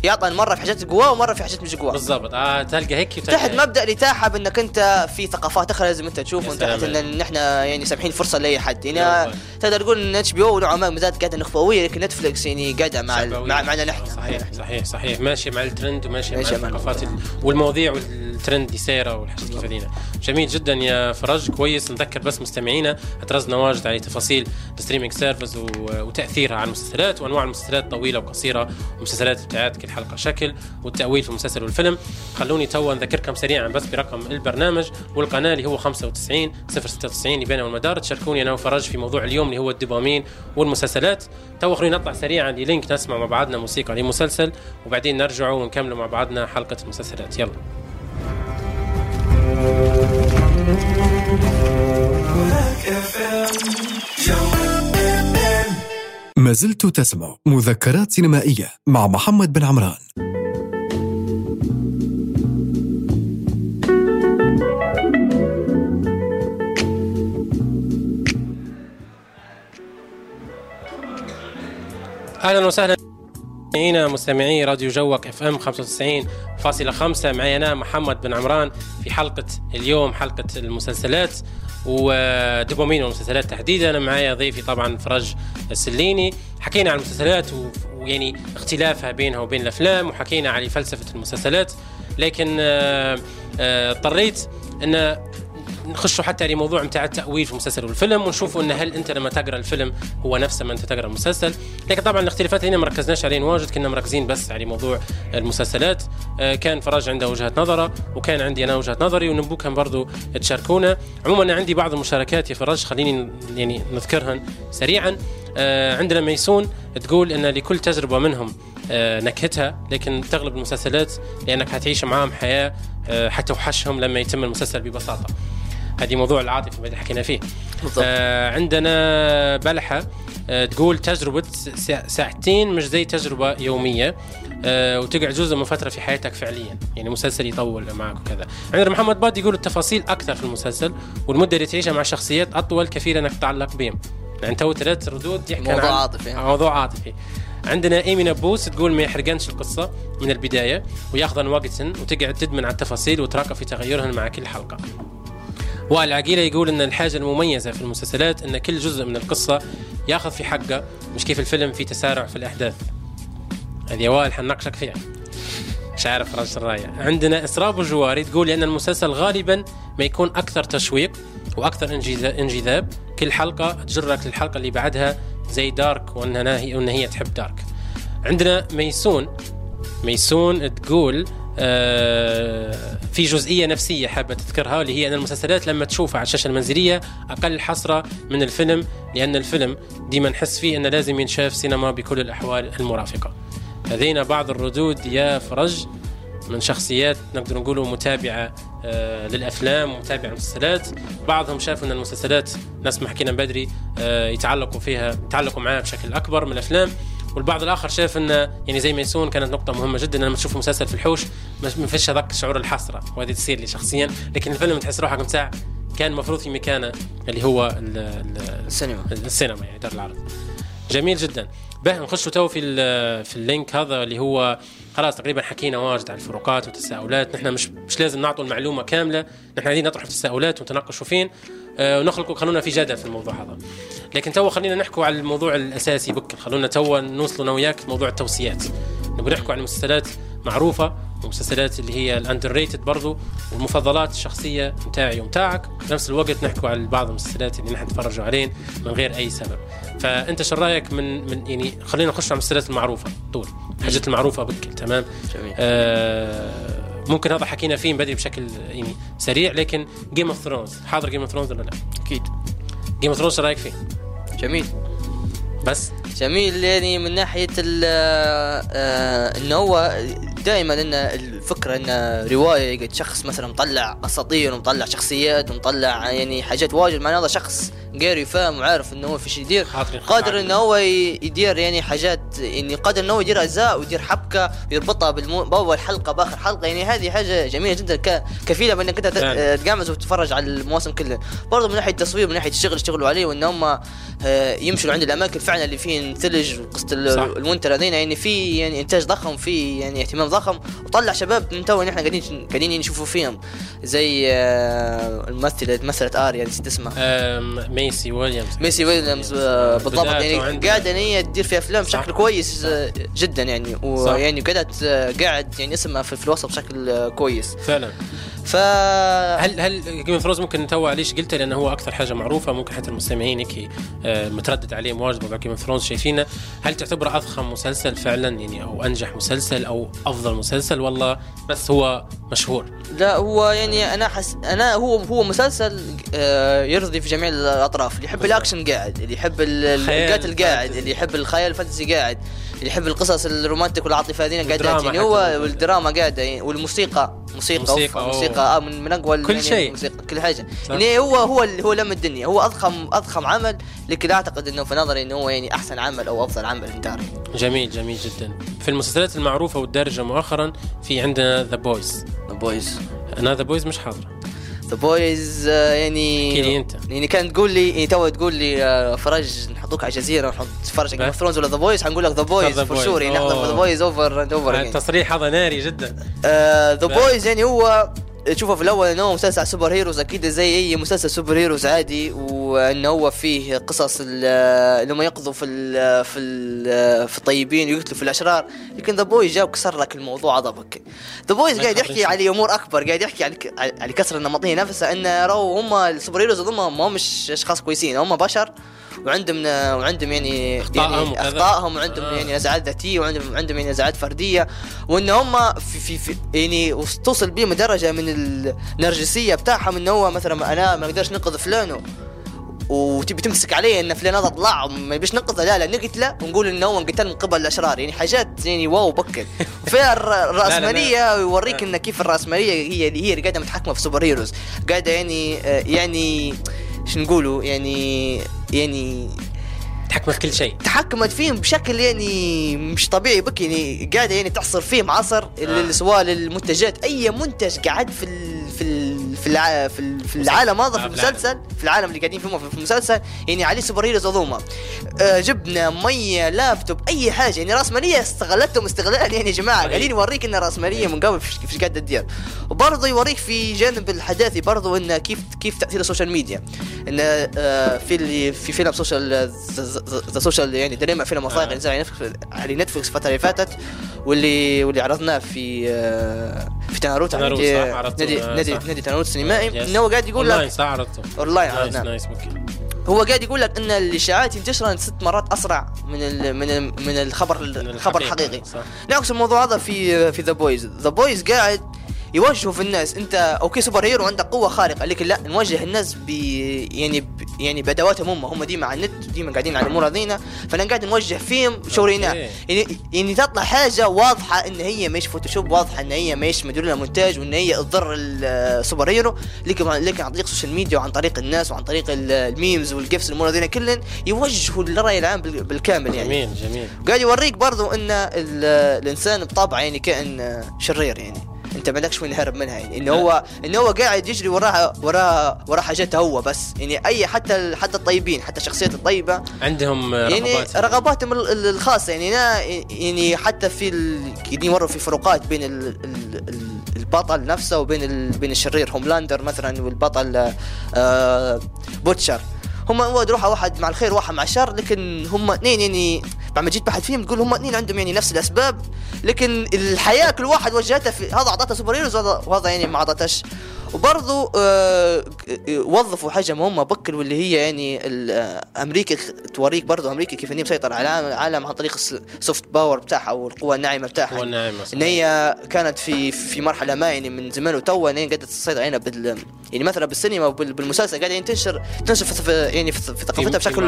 يعطى مرة في حاجات قواه ومرة في حاجات مش قواه بالضبط. آه تلقى هيك تحت. مبدأ الاتاحه بانك أنت في ثقافات أخرى لازم أنت تشوف وأنت إن نحن يعني سامحين فرصة لأي حد. يعني. تقدر تقول إن HBO نوعا ما مازالت قاعدة نخبويه لكن نتفلكس يعني قاعدة مع. مع معنا نحن صحيح صحيح صحيح ماشي مع الترند وماشي مع ماشي مع الثقافات والمواضيع والترند اللي سايره والحاجات كيف هذينا جميل جدا يا فرج كويس. نذكر بس مستمعينا اعترضنا واجد على تفاصيل ال streaming service وتاثيرها على المسلسلات وأنواع المسلسلات طويلة وقصيرة والمسلسلات بتاعت كل حلقة شكل والتأويل في المسلسل والفيلم. خلوني توا نذكركم سريعا بس برقم البرنامج والقناة اللي هو 95 096 اللي بينه والمدار تشاركوني أنا وفرج في موضوع اليوم اللي هو الدوبامين والمسلسلات. تو خلينا نطلع سريعا للينك نسمع مع بعضنا موسيقى لمسلسل وبعدين نرجعوا ونكملوا مع بعضنا حلقة المسلسلات. يلا. ما زلت تسمع مذكرات سينمائية مع محمد بن عمران. أهلا وسهلا. مستمعينا مستمعي راديو جوك إف إم 95.5 معي أنا محمد بن عمران في حلقة اليوم حلقة المسلسلات. ودوبامين والمسلسلات تحديدا. أنا معي ضيفي طبعا فرج السليني. حكينا عن المسلسلات ويعني اختلافها بينها وبين الأفلام وحكينا على فلسفة المسلسلات. لكن آه، آه، اضطريت أن نخشوا حتى لموضوع متاع التأويل في المسلسل والفيلم ونشوفوا إن هل أنت لما تقرأ الفيلم هو نفسه ما أنت تقرأ المسلسل. لكن طبعا الاختلافات هنا ما ركزناش عليهم واجد كنا مركزين بس على موضوع المسلسلات. آه، كان فراج عنده وجهة نظره وكان عندي أنا وجهة نظري ونبوكم برضو تشاركونا. عموما أنا عندي بعض المشاركات يا فراج خليني يعني نذكرهن سريعا. آه، عندنا ميسون تقول إن لكل تجربة منهم آه، نكهتها لكن تغلب المسلسلات لأنك حتعيش معاهم حياة حتوحشهم لما يتم المسلسل ببساطة. هذه موضوع العاطفة اللي حكينا فيه. بالضبط. آه عندنا بلحة آه تقول تجربة سا- ساعتين مش زي تجربة يومية. آه وتقعد جزء من فترة في حياتك فعليا. يعني مسلسل يطول معك وكذا. عندنا محمد باد يقول التفاصيل أكثر في المسلسل والمدة اللي تعيشها مع شخصيات أطول كثير أنك تتعلق بهم. يعني تو ثلاث ردود يحكي موضوع عن- عاطفي. موضوع عاطفي. عندنا ايمي نبوس تقول ما يحرقنش القصة من البداية وياخذن وقت وتقعد تدمن على التفاصيل وتراقب في تغيرهن مع كل حلقة. وائل عقيلة يقول إن الحاجة المميزة في المسلسلات إن كل جزء من القصة ياخذ في حقه مش كيف الفيلم في تسارع في الأحداث. هذه وائل حنناقشك فيها. مش عارف راجل الراية عندنا إسراء بوجواري تقول إن المسلسل غالبا ما يكون أكثر تشويق انجذا- انجذاب. كل حلقة تجرك للحلقة اللي بعدها زي دارك وإنها هي وإن هي تحب دارك. عندنا ميسون. ميسون تقول في جزئية نفسية حابة تذكرها اللي هي أن المسلسلات لما تشوفها على الشاشة المنزلية أقل حسرة من الفيلم لأن الفيلم ديما نحس فيه أنه لازم ينشاف سينما بكل الأحوال المرافقة. هذين بعض الردود يا فرج من شخصيات نقدر نقولوا متابعة آه للأفلام ومتابعة المسلسلات بعضهم شافوا أن المسلسلات ناس ما حكينا بدري آه يتعلقوا فيها يتعلقوا معها بشكل أكبر من الأفلام. والبعض الآخر شاف انه يعني زي ميسون كانت نقطة مهمة جدا لما تشوف مسلسل في الحوش ما فيش هذاك شعور الحسرة وهذه تصير لي شخصيا. لكن الفيلم تحس روحك متاع كان المفروض في مكانه اللي هو ال- ال- السينما. السينما يعني دار العرض. جميل جدا. به نخش تو في في ال link هذا اللي هو خلاص تقريبا حكينا واجد عن الفروقات والتساؤلات. نحن مش مش لازم نعطوا المعلومة كاملة نحن عايزين نطرح تساؤلات ونتناقشوا فين. آه، ونخلقوا خلونا في جدل في الموضوع هذا. لكن تو خلينا نحكوا على الموضوع الأساسي بك. خلونا تو نوصلوا أنا وياك موضوع التوصيات. نبغى نحكوا عن مسلسلات معروفة ومسلسلات اللي هي ال underrated برضو والمفضلات الشخصية متاعي ومتاعك. في نفس الوقت نحكوا على بعض المسلسلات اللي نحن نتفرجوا عليهم من غير أي سبب. فأنت شو رأيك من من يعني خلينا نخش على المسلسلات المعروفة. طول. الحاجات المعروفة بك. تمام؟ جميل. آه ممكن هذا حكينا فيه بدري بشكل يعني سريع لكن Game of Thrones حاضر Game of Thrones ولا لا؟ أكيد Game of Thrones رأيك فيه؟ جميل بس جميل يعني من ناحية ال آه، إنه هو دائما إن الفكرة إن رواية يقعد شخص مثلا مطلع أساطير ومطلع شخصيات ومطلع يعني حاجات واجد معناه هذا شخص قاري وفاهم وعارف إنه هو في شيء يدير قادر إنه هو يدير يعني حاجات يعني قادر إنه هو يدير أجزاء ويدير حبكة ويربطها بالمو... بأول حلقة بآخر حلقة. يعني هذه حاجة جميلة جدا ك... كفيلة بإنك أنت ت- فعلا. تقعمز وتتفرج على المواسم كلها. برضه من ناحية التصوير من ناحية الشغل اشتغلوا عليه وإن هم آه، يمشوا عند الأماكن فعلا اللي فيه ثلج وقصة ال- صح. ال monster هذين يعني في يعني إنتاج ضخم في يعني اهتمام ضخم. وطلع شباب من تو إحنا قاعدين قاعدين نشوفوا فيهم. زي آه، الممثلة مثلت آريا نسيت اسمها. ميسي ويليامز ميسي ويليامز آه، بالضبط بدأت يعني وعندها- قاعدة إن هي تدير في أفلام صح. بشكل كويس آه، جدا يعني صح. ويعني قعدت آه، قاعد يعني اسمها في, الوسط بشكل آه، كويس. فعلا. ف هل هل Game of ممكن تو ليش قلت؟ لأنه هو أكثر حاجة معروفة ممكن حتى المستمعين هيك آه، متردد عليه مواجهه مع Game of شايفينه؟ هل تعتبره أضخم مسلسل فعلا يعني أو أنجح مسلسل أو أفضل مسلسل؟ والله بس هو مشهور. لا هو يعني أنا حس أنا هو هو مسلسل آه، يرضي في جميع الأطراف. اللي يحب الأكشن قاعد اللي يحب القتل قاعد. اللي يحب الخيال ال fantasy قاعد اللي يحب القصص ال romantic والعاطفة هذين قاعد والدراما يعني هو. والدراما قاعدة يعني والموسيقى موسيقى موسيقى، موسيقى, أوه. موسيقى آه من, من أقوى كل يعني شيء. الموسيقى كل حاجة صح. يعني هو هو اللي هو لم الدنيا هو أضخم أضخم عمل لكن لا أعتقد إنه في نظري إنه هو يعني أحسن عمل أو أفضل عمل انتاري جميل جميل جدا في المسلسلات المعروفة والدارجة مؤخرا في عندنا The Boys The Boys أنا The Boys مش حاضره The Boys يعني أحكي أنت يعني كان تقول لي يعني تو تقول لي آه، فرج نحطوك على جزيره ونحط تتفرج Game of Thrones ولا The Boys حنقول لك The Boys The for sure يعني نحضر. ذا بويز اوفر اند اوفر التصريح هذا ناري جدا The لا. Boys يعني هو تشوفه في الأول إنه هو مسلسل superheroes أكيد زي أي مسلسل superheroes عادي وانه هو فيه قصص هم يقضوا في ال في ال في الطيبين ويقتلوا في الأشرار. لكن The Boys جاب كسر لك الموضوع عضبك The Boys قاعد. يحكي على أمور أكبر قاعد يحكي على على كسر النمطية نفسها إن رو هم ال superheroes هم ما مش أشخاص كويسين هم بشر. وعندهم وعندهم يعني أخطائهم يعني. أخطائهم وعندهم آه. يعني نزعات ذاتية وعندهم عندهم يعني نزعات فردية وإن هم في, في, في يعني وص- توصل بهم درجة من النرجسية بتاعهم انه هو مثلا أنا ما أقدرش ننقذ فلان وتبي تمسك عليه إن فلان هذا طلع ما يبيش ننقذه. لا لا نقتله ونقول انه هو انقتل من قبل الأشرار. يعني حاجات يعني wow بكر [LAUGHS] وفيها الر- الراسماليه يوريك إن كيف الرأسمالية هي هي اللي قاعدة متحكمة في superheroes قاعدة يعني آه، يعني شو نقولوا يعني يعني تحكم في كل شيء. تحكمت فيهم بشكل يعني مش طبيعي. بك يعني قاعدة يعني تحصر فيهم عصر آه. سواء للمنتجات. أي منتج قاعد في ال في ال في, الع في, ال في العالم هذا في آه،. المسلسل في العالم اللي قاعدين فيه في المسلسل يعني عليه سوبر هيروز عظومه آه جبنه مية لابتوب أي حاجة يعني رأس مالية استغلتهم استغلال يعني يا جماعة. قاعدين يوريك إن رأس مالية من قبل في في قاعدة تدير وبرضه يوريك في جانب الحداثي برضه انه كيف كيف تأثير ال social media إن آه في اللي في فيلم Social The Social يعني Dilemma فيلم وثائقي آه. نزل على نتفلكس الفترة اللي فاتت واللي واللي عرضناه في آه في تناروت نادي نادي نادي, صح. نادي تناروت السينمائي yes. إنه هو قاعد يقول اونلاين لك صح عرضته اونلاين nice nice هو قاعد يقول لك إن الإشاعات ينتشر ست مرات أسرع من ال من ال من الخبر الخبر الحقيقي. نعكس الموضوع هذا في في The Boys The Boys قاعد يوجهوا في الناس. انت okay superhero عندك قوة خارقة لكن لا نوجه الناس ب يعني ب يعني بأدواتهم هم. هم ديما على النت ديما قاعدين على الأمور هذينا. فأنا قاعد نوجه فيهم شورينا. يعني يعني تطلع حاجة واضحة إن هي مش Photoshop واضحة إن هي مش مدير مونتاج وإن هي تضر ال superhero. لكن لكن عن طريق ال social media وعن طريق الناس وعن طريق ال- ال memes وال GIFs الأمور هذينا كلن يوجهوا للرأي العام بال- بالكامل يعني. جميل جميل. قاعد يوريك برضو إن ال- الإنسان بطبعه يعني كائن شرير يعني. انت ما لكش وين يهرب منها يعني. إنه هو إنه هو قاعد يجري وراها وراها وراها حاجاته هو بس. يعني أي حتى حتى الطيبين حتى الشخصيات الطيبة. عندهم يعني رغبات رغباتهم ال- ال- الخاصة يعني. أنا يعني حتى في ال- قاعدين يمروا في فروقات بين ال ال ال البطل نفسه وبين ال... بين الشرير. هوملاندر مثلا والبطل آه بوتشر هم هو روح واحد مع الخير واحد مع الشر لكن هم اثنين يعني بعد ما جيت بحث فيهم تقول هم اثنين عندهم يعني نفس الأسباب لكن الحياة كل واحد وجهتها في هذا اعطته superheroes وهذا يعني ما اعطتش وبرضو آه وظفوا حاجة مهمة. بكر واللي هي يعني آه، أمريكا توريك برضو أمريكا كيف إن هي مسيطرة على العالم- عن طريق ال soft power بتاعها والقوه الناعمة بتاعها. هو الناعم إن هي كانت في في مرحلة ما يعني من زمان وتوا إن هي قاعدة تسيطر علينا بال يعني مثلا بالسينما وبالمسلسل قاعدة يعني تنشر تنشر في يعني في, ثقافتها بشكل.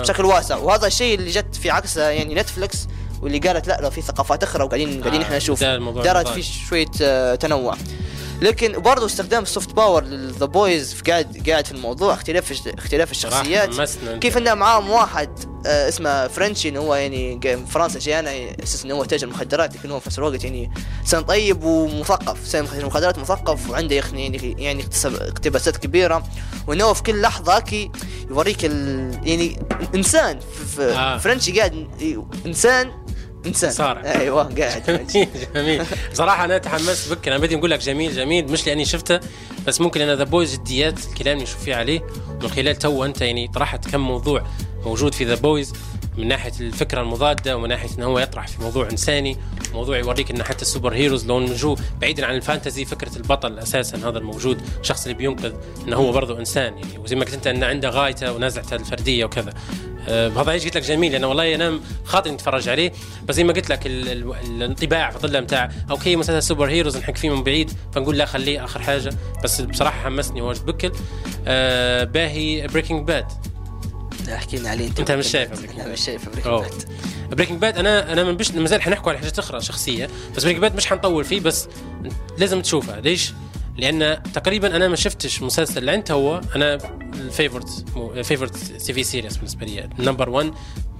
بشكل واسع. وهذا الشيء اللي جت في عكس يعني نتفلكس واللي قالت لا لو في ثقافات أخرى وقاعدين قاعدين آه، إحنا نشوف دارت. في شوية آه، تنوع. لكن برضه استخدام ال soft power لل The Boys قاعد قاعد في الموضوع اختلاف اختلاف الشخصيات. كيف إنه معاهم واحد آه، اسمه فرنشي إنه هو يعني فرنسا جانا أساس إنه هو تاجر مخدرات لكن هو في نفس الوقت يعني انسان طيب ومثقف انسان مخدرات مثقف وعنده يعني يعني اقتباسات كبيرة وإنه هو في كل لحظة كي يوريك ال يعني إنسان في- في آه. فرنشي قاعد إنسان انسان. صار. أيوه [LAUGHS] قاعد جميل جميل. بصراحه أنا تحمست بك. أنا بدي نقول لك جميل جميل. مش لأني شفته بس ممكن أنا ذا بويز جديات الكلام اللي نشوف فيه عليه من خلال تو أنت يعني طرحت كم موضوع موجود في ذا بويز من ناحية الفكرة المضادة ومن ناحية إنه هو يطرح في موضوع إنساني موضوع يوريك إن حتى ال superheroes لو نجو بعيدا عن ال fantasy فكرة البطل أساسا هذا الموجود الشخص اللي بينقذ إنه هو برضه إنسان يعني وزي ما قلت أنت إنه عنده غايته ونزعته الفردية وكذا. آه، بهذا إيش قلت لك جميل أنا والله أنا خاطري نتفرج عليه بس زي ما قلت لك ال- ال- الانطباع في ظله بتاع okay مسلسل superheroes نحك فيه من بعيد فنقول لا خليه آخر حاجة بس بصراحة حمسني واجد بكل آه باهي Breaking Bad أحكي لنا عليه. أنت أنت مش شايفه Breaking أنا مش. Breaking Bad Breaking Bad أنا أنا ما بش ما زال حنحكوا على حاجات أخرى شخصية بس Breaking Bad مش حنطول فيه بس لازم تشوفها. ليش؟ لأن تقريبا أنا ما شفتش مسلسل لعند هو أنا ال favorite favorite TV series بالنسبة لي number 1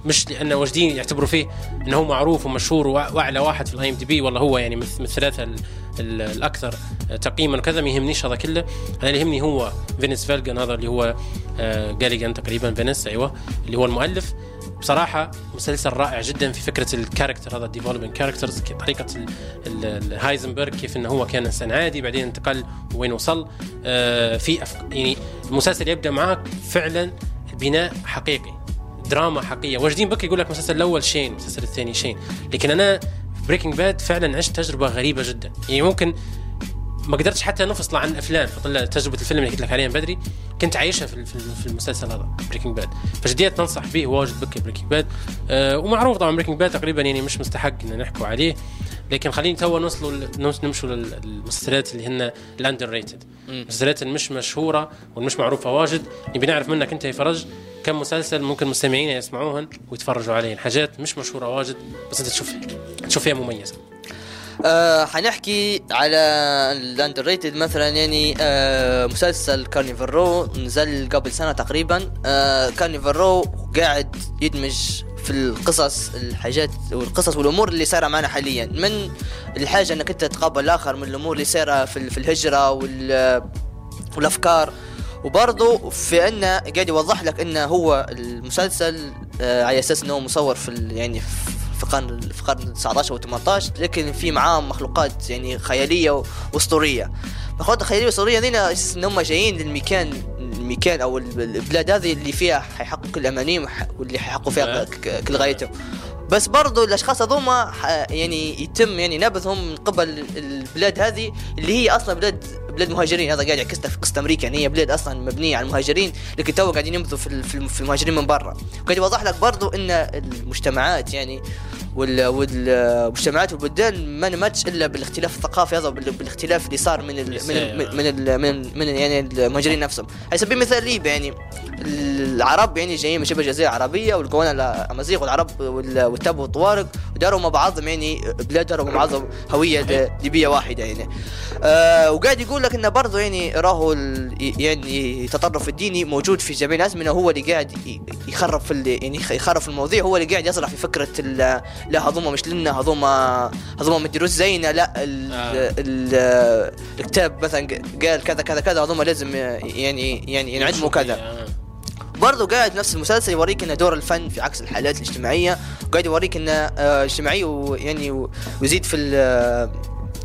مش لأنه واجدين يعتبروا فيه إنه هو معروف ومشهور وأعلى واحد في ال IMDb والله هو يعني من الثلاثه ال- ال- الأكثر تقييما وكذا ما يهمنيش هذا كله. أنا اللي يهمني هو Vince Gilligan هذا اللي هو آه، Gilligan تقريبا Vince أيوه اللي هو المؤلف. بصراحة مسلسل رائع جدا في فكرة ال character هذا ال development characters طريقة ال Heisenberg كيف إنه هو كان إنسان عادي بعدين انتقل وين وصل. آه في. يعني المسلسل يبدأ معك فعلا البناء حقيقي دراما حقيقية. واجدين بك يقول لك المسلسل الأول شين المسلسل الثاني شين. لكن أنا Breaking Bad فعلا عشت تجربة غريبة جدا. يعني ممكن ما قدرتش حتى نفصل عن الافلام فطلع تجربة الفيلم اللي قلت لك عليها من بدري كنت عايشها في في المسلسل هذا Breaking Bad فجديا تنصح به واجد بك Breaking Bad آه ومعروف طبعا Breaking Bad تقريبا يعني مش مستحق إن نحكوا عليه. لكن خلينا توا نوصلوا نمشوا للمسلسلات اللي هن ال underrated المسلسلات المش مشهورة والمش معروفة واجد. نبي نعرف منك أنت يا فرج كم مسلسل ممكن مستمعينا يسمعوهن ويتفرجوا عليهن. حاجات مش مشهورة واجد بس أنت تشوف تشوف فيها مميزة. آه حنحكي على ال underrated مثلا يعني آه مسلسل Carnival Row نزل قبل سنة تقريبا. آه Carnival Row قاعد يدمج في القصص الحاجات والقصص والأمور اللي صايرة معنا حاليا. من الحاجة إنك أنت تتقبل الآخر من الأمور اللي صايرة في, الهجرة وال والأفكار. وبرضه في إنه قاعد يوضح لك إنه هو المسلسل آه على أساس إنه مصور في يعني في القرن في القرن 19 و 18 لكن في معاه مخلوقات يعني خيالية وأسطورية. مخلوقات خيالية وأسطورية على أساس إن هم جايين للمكان المكان أو البلاد هذه اللي فيها حيحققوا كل امانيهم وح- واللي حيحققوا فيها ك- كل غايتهم. بس برضو الأشخاص هذوما يعني يتم يعني نبذهم من قبل البلاد هذه اللي هي أصلا بلاد بلاد مهاجرين. هذا قاعد يعكس في قصه أمريكا. يعني هي بلاد أصلا مبنية على المهاجرين لكن تو قاعدين ينبذوا في ال- في الم- في المهاجرين من برا. وقاعد يوضح لك برضو إن المجتمعات يعني وال- والمجتمعات والبلدان ما نمتش إلا بالاختلاف الثقافي هذا وبال- بالاختلاف اللي صار من ال من ال من, ال من, من يعني المهاجرين نفسهم. على سبيل المثال ليبيا يعني العرب يعني جايين من شبه الجزيرة العربية ولقوا هنا الأمازيغ والعرب وال- والتبو والطوارق وداروا مع بعضهم يعني بلاد داروا مع بعضهم هوية ليبية واحدة يعني. آه وقاعد يقول لك انه برضه يعني راهو يعني التطرف الديني موجود في جميع الازمنه هو اللي قاعد يخرب في يعني يخ- يخرب في المواضيع هو اللي قاعد يزرع في فكرة لا هذوما مش لنا هذوما هذوما ما يديروش زينا لا ال آه. ال الكتاب مثلا قال كذا كذا كذا هذوما لازم يعني يعني ينعدموا كذا آه. برضو قاعد نفس المسلسل يوريك إن دور الفن في عكس الحالات الاجتماعية وقاعد يوريك انه آه، اجتماعي ويعني ويزيد في ال-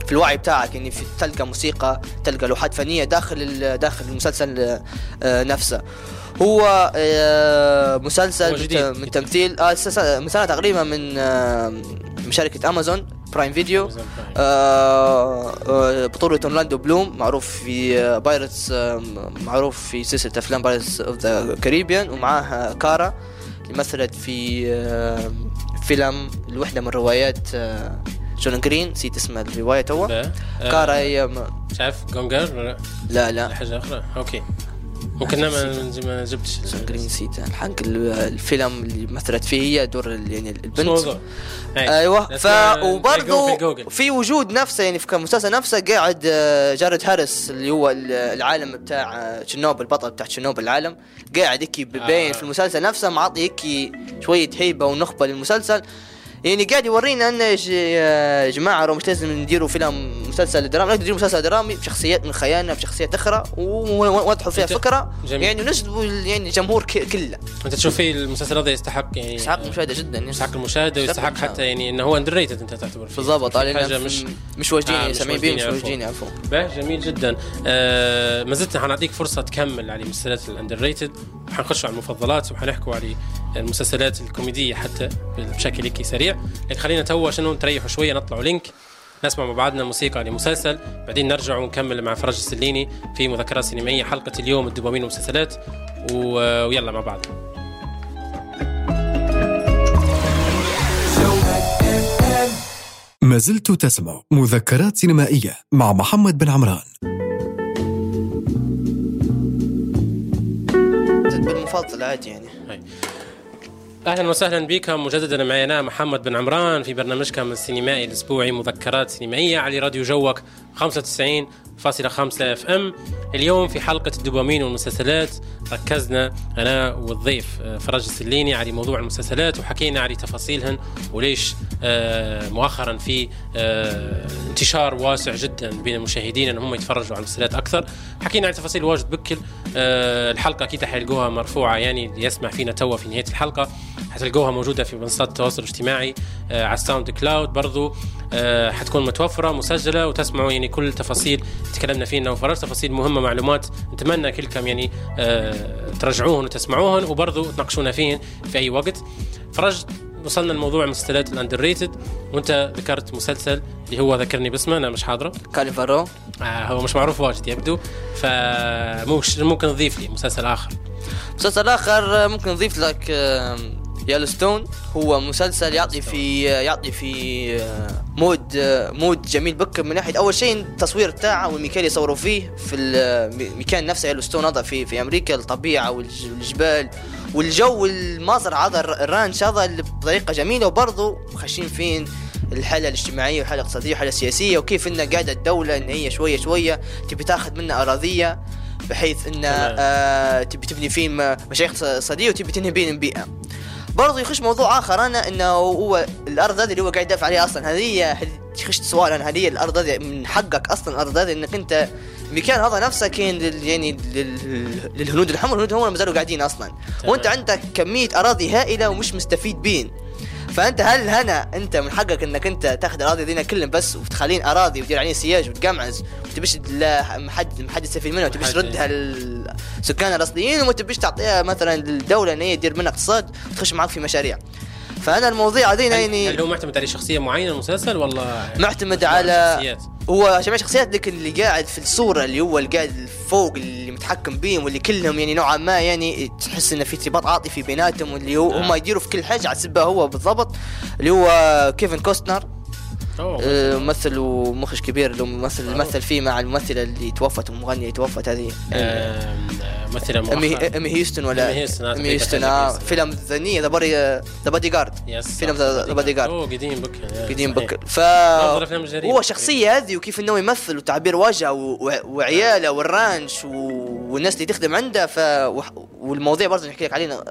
في الوعي بتاعك يعني في تلقى موسيقى تلقى لوحات فنية داخل داخل المسلسل آه، نفسه. هو آه، مسلسل هو. من تمثيل آه تقريبا من آه، من شركه Amazon Prime Video آه، آه، بطولة أورلاندو بلوم. معروف في آه، Pirates آه، معروف في سلسلة أفلام Pirates of the Caribbean ومعاه كارا اللي مثلت في آه، فيلم الوحدة من روايات آه، جون جرين نسيت اسم الرواية توا. آه، كارا هي مش عارف جونجر ولا لا؟ لا حاجة أخرى؟ okay. ممكن ما ما جبتش جون جرين نسيت. الحق ال- الفيلم اللي مثلت فيه هي دور يعني البنت. أيوه. ف وبرضه. في وجود نفسه يعني في المسلسل نفسه قاعد آه، جارد هاريس اللي هو ال- العالم بتاع آه، تشيرنوبل البطل بتاع تشيرنوبل العالم قاعد هيك ببين آه. في المسلسل نفسه معطي هيك شوية هيبه ونخبة للمسلسل. يعني قاعد يورينا أن يا يا جماعة رو مش لازم نديروا فيلم مسلسل درامي نقدر نديروا مسلسل درامي بشخصيات من خيالنا بشخصيات أخرى ونوضحوا فيها فكرة جميل. يعني نجذبوا يعني الجمهور كله أنت تشوف فيه المسلسل هذا يستحق يعني يستحق المشاهده جدا يعني. يستحق المشاهدة يستحق ويستحق. حتى يعني إنه هو underrated أنت تعتبر. بالضبط حاجة مش مش واجدين آه، آه سامعين بيه مش واجدين باه جميل جدا آه ما زلت حنعطيك فرصة تكمل على المسلسلات ال underrated وحنخش على المفضلات وحنحكوا على المسلسلات الكوميدية حتى بشكل هيك سريع لكن خلينا تو شنو نريحوا شوية نطلعوا لينك نسمع مع بعضنا موسيقى لمسلسل بعدين نرجع ونكمل مع فرج السليني في مذكرات سينمائية حلقة اليوم الدوبامين والمسلسلات و- ويلا مع بعض. ما زلت تسمع مذكرات سينمائية مع محمد بن عمران. بالمفضل عادي يعني. هاي. أهلا وسهلا بكم. مجددا معي أنا محمد بن عمران في برنامجكم السينمائي الأسبوعي مذكرات سينمائية على راديو جوك 95.5 FM اليوم في حلقة الدوبامين والمسلسلات ركزنا أنا والضيف آه، فرج السليني على موضوع المسلسلات وحكينا على تفاصيلهن وليش آه، مؤخرا في آه، انتشار واسع جدا بين المشاهدين ان هم يتفرجوا على المسلسلات أكثر. حكينا على تفاصيل واجد بكل الحلقة أكيد حيلقوها مرفوعة يعني اللي يسمع فينا توا في نهاية الحلقة. حتلقوها موجودة في منصات التواصل الاجتماعي على ال SoundCloud برضو حتكون متوفرة مسجلة وتسمعوا يعني كل التفاصيل تكلمنا فيها وفرجت تفاصيل مهمة معلومات نتمنى كلكم يعني آه، ترجعوهن وتسمعوهن وبرضو تناقشونا فيهن في أي وقت. فرج وصلنا لموضوع المسلسلات ال underrated وأنت ذكرت مسلسل اللي هو ذكرني باسمه أنا مش حاضره. كارنيفال رو. آه هو مش معروف واجد يبدو. فممكن ممكن تضيف لي مسلسل آخر؟ مسلسل آخر ممكن نضيف لك Yellowstone هو مسلسل يعطي في يعطي في آه، مود آه، مود جميل. بكر من ناحية أول شيء التصوير تاعه والمكان اللي يصوروا فيه في المكان نفسه Yellowstone هذا في في أمريكا الطبيعة والج- والجبال. والجو المناظر هذا الر- الرانش هذا بطريقة جميلة وبرضه خاشين فين الحالة الاجتماعية والحالة الاقتصادية والحالة السياسية وكيف إن قاعدة الدولة إن هي شوية شوية تبي تاخذ منا اراضيه بحيث إن. آه تبي تبني فيه مشاريع اقتصادية وتبي تنهي بين البيئه برضه يخش موضوع آخر أنا إنه هو الأرض هذه اللي هو قاعد يدافع عليها أصلا هذه يخش سؤال أنا هذه الأرض هذه من حقك أصلا الأرض هذه إنك أنت المكان هذا نفسه كان لل يعني لل- للهنود الحمر الهنود هم ما زالوا قاعدين أصلا. وأنت عندك كمية أراضي هائلة ومش مستفيد بين. فأنت هل هنا أنت من حقك إنك أنت تاخذ الأراضي دينا كلهم بس وتخلين أراضي وتدير عليهم سياج وتقمعز وتبيش لا محد محد يستفيد منها وتبيش تردها للسكان الأصليين وما تبيش تعطيها مثلا للدولة إن هي تدير منها اقتصاد وتخش معك في مشاريع. فأنا المواضيع هل, يعني هل هو معتمد على شخصية معينة المسلسل ولا معتمد على شخصيات؟ هو جميع شخصيات لكن اللي قاعد في الصورة اللي هو اللي قاعد فوق اللي متحكم بيهم واللي كلهم يعني نوعا ما يعني تحس إنه في ارتباط عاطفي بيناتهم واللي هو نعم. هم يديروا في كل حاجة على سبه هو بالضبط اللي هو كيفن كوستنر. آه، ممثل ومخرج كبير اللي ممثل. مثل فيه مع الممثلة اللي توفت المغنيه اللي توفت هذه آم، ممثلة مؤخرا امي هيوستن ولا هيوستن، أمي هيوستن كانت آه،. فيلم ذا نية ذا بودي ذا بودي جارد فيلم ذا بودي جارد أوه قديم بك قديم. بكر ف. هو شخصية هذه وكيف إنه يمثل وتعبير وجهه وعيالة والرانش. والناس اللي تخدم عنده ف والمواضيع برضه نحكي لك علينا.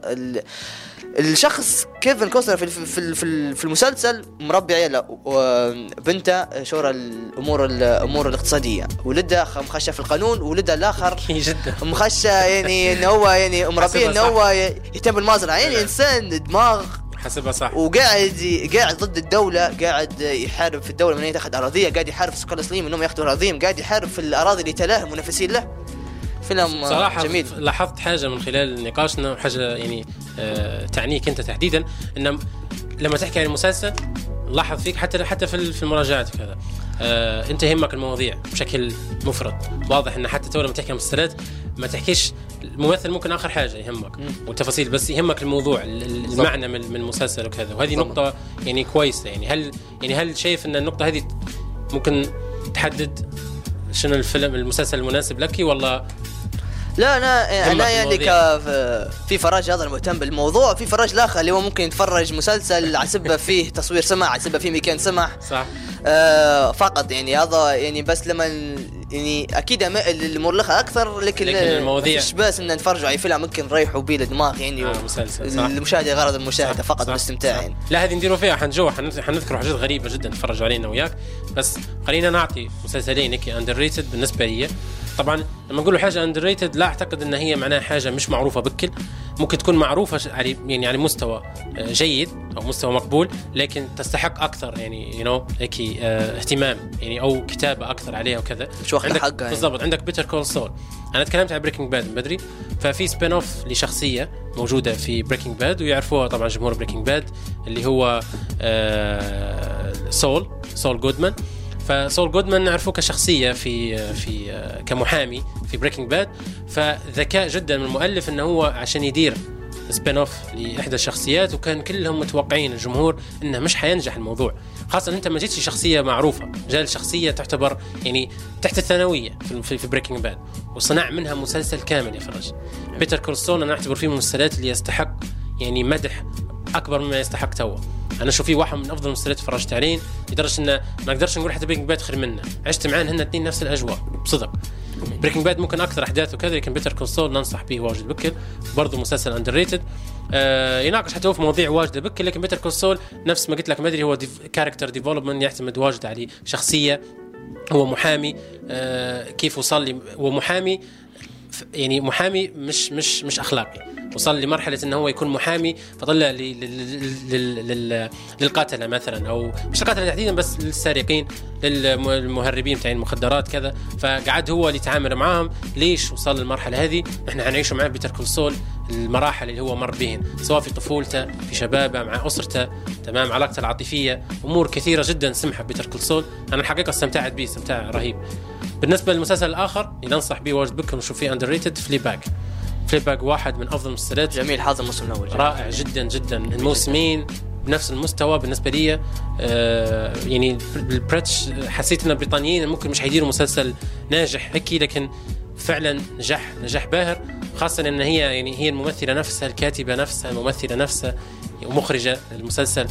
الشخص كيفن كوستنر في في في- في, المسلسل مربي عياله وبنته شورى الأمور الأمور الاقتصادية. ولدها خ- مخشه في القانون ولدها الآخر [LAUGHS] جدا. مخشه يعني انه هو [LAUGHS] يعني مربيه انه. هو يهتم بالمزرعه يعني. إنسان دماغ حسبها صح. وقاعد قاعد ضد الدولة قاعد يحارب في الدولة من ان تاخذ اراضيه قاعد يحارب في السكان الاصليين انهم ياخذوا أراضيهم قاعد يحارب في الأراضي اللي تلاه منافسين له. فيلم صراحة جميل. لاحظت حاجة من خلال نقاشنا وحاجة يعني آه تعنيك أنت تحديدا أن لما تحكي عن المسلسل لاحظ فيك حتى حتى في المراجعات وكذا. آه أنت يهمك المواضيع بشكل مفرط. واضح إن حتى تو لما تحكي عن مسلسلات ما تحكيش الممثل ممكن آخر حاجة يهمك والتفاصيل بس يهمك الموضوع ال- ال- المعنى من من المسلسل وكذا. وهذه. نقطة يعني كويسة. يعني هل يعني هل شايف إن النقطة هذه ممكن تحدد شنو الفيلم المسلسل المناسب لك ولا لا أنا أنا يعني ك. في فراج هذا مهتم بالموضوع في فراج الآخر اللي هو ممكن يتفرج مسلسل عسبه فيه تصوير سمع عسبه فيه مكان سمع صح؟ آه فقط يعني هذا يعني بس لما يعني أكيد امائل للمرلخه أكثر لكن, لكن المواضيع- مش بس إن نتفرجوا على فيلم ممكن نريحوا بيه الدماغ يعني آه، مسلسل، صح. المشاهدة غرض المشاهدة صح، فقط والاستمتاع. يعني لا هذه نديروا فيها حنجوا حنذ- حنذكروا حاجات غريبة جدا تفرجوا علينا وياك بس خلينا نعطي مسلسلين هيك underrated بالنسبة لي طبعا لما نقولوا حاجة underrated لا أعتقد إن هي معناها حاجة مش معروفة بكل ممكن تكون معروفة على يعني على مستوى آه، جيد أو مستوى مقبول لكن تستحق أكثر يعني you know هيك آه، اهتمام يعني أو كتابة أكثر عليها وكذا. مش عندك حقها يعني. بالضبط. عندك Better Call Saul أنا تكلمت عن Breaking Bad من بدري ففي spin-off لشخصية موجودة في Breaking Bad ويعرفوها طبعا جمهور Breaking Bad اللي هو Saul Saul Goodman ف Saul Goodman نعرفوه كشخصية في في كمحامي في Breaking Bad فذكاء جدا من المؤلف إنه هو عشان يدير spin-off لإحدى الشخصيات وكان كلهم متوقعين الجمهور إنه مش حينجح الموضوع. خاصة أنت ما جيتش شخصية معروفة جاء شخصيه تعتبر يعني تحت الثانوية في في, في Breaking Bad وصنع منها مسلسل كامل يا فرج Better Call Saul أنا أعتبر فيه من المسلسلات اللي يستحق يعني مدح أكبر مما يستحق تو أنا أشوف فيه واحد من أفضل المسلسلات اللي تفرجت عليه لدرجة انه ما أقدرش نقول حتى Breaking Bad خير منه. عشت معاه هن الاثنين نفس الأجواء بصدق. Breaking Bad ممكن أكثر أحداث وكذا لكن Better Call Saul ننصح به واجد بكل. برضه مسلسل underrated آه يناقش حتى هو في مواضيع واجدة بكل لكن Better Call Saul نفس ما قلت لك ما أدري هو character development يعتمد واجد عليه. شخصية هو محامي. آه كيف وصل لي؟ هو محامي. يعني محامي مش مش مش أخلاقي. وصل لمرحلة انه هو يكون محامي فطلع لي- لل- لل- لل- للقاتلة مثلا أو مش القاتلة تحديدا بس للسارقين للمهربين بتاع المخدرات كذا. فقعد هو اللي يتعامل معاهم. ليش وصل للمرحلة هذه؟ إحنا حنعيشه معاه Better Call Saul المراحل اللي هو مر بهن سواء في طفولته في شبابه مع أسرته تمام علاقته العاطفية. أمور كثيرة جدا سمحه Better Call Saul أنا الحقيقة استمتعت به استمتاع رهيب. بالنسبة للمسلسل الآخر اللي ننصح به واجد بكل نشوف فيه underrated Fleabag Fleabag واحد من أفضل المسلسلات. جميل هذا الموسم الأول. رائع جدا جدا. الموسمين بنفس المستوى بالنسبة لي. آه يعني ال British حسيت إن البريطانيين ممكن مش حيديروا مسلسل ناجح هيك لكن فعلا نجح نجاح باهر. خاصة إن هي يعني هي الممثلة نفسها الكاتبة نفسها الممثلة نفسها ومخرجة المسلسل.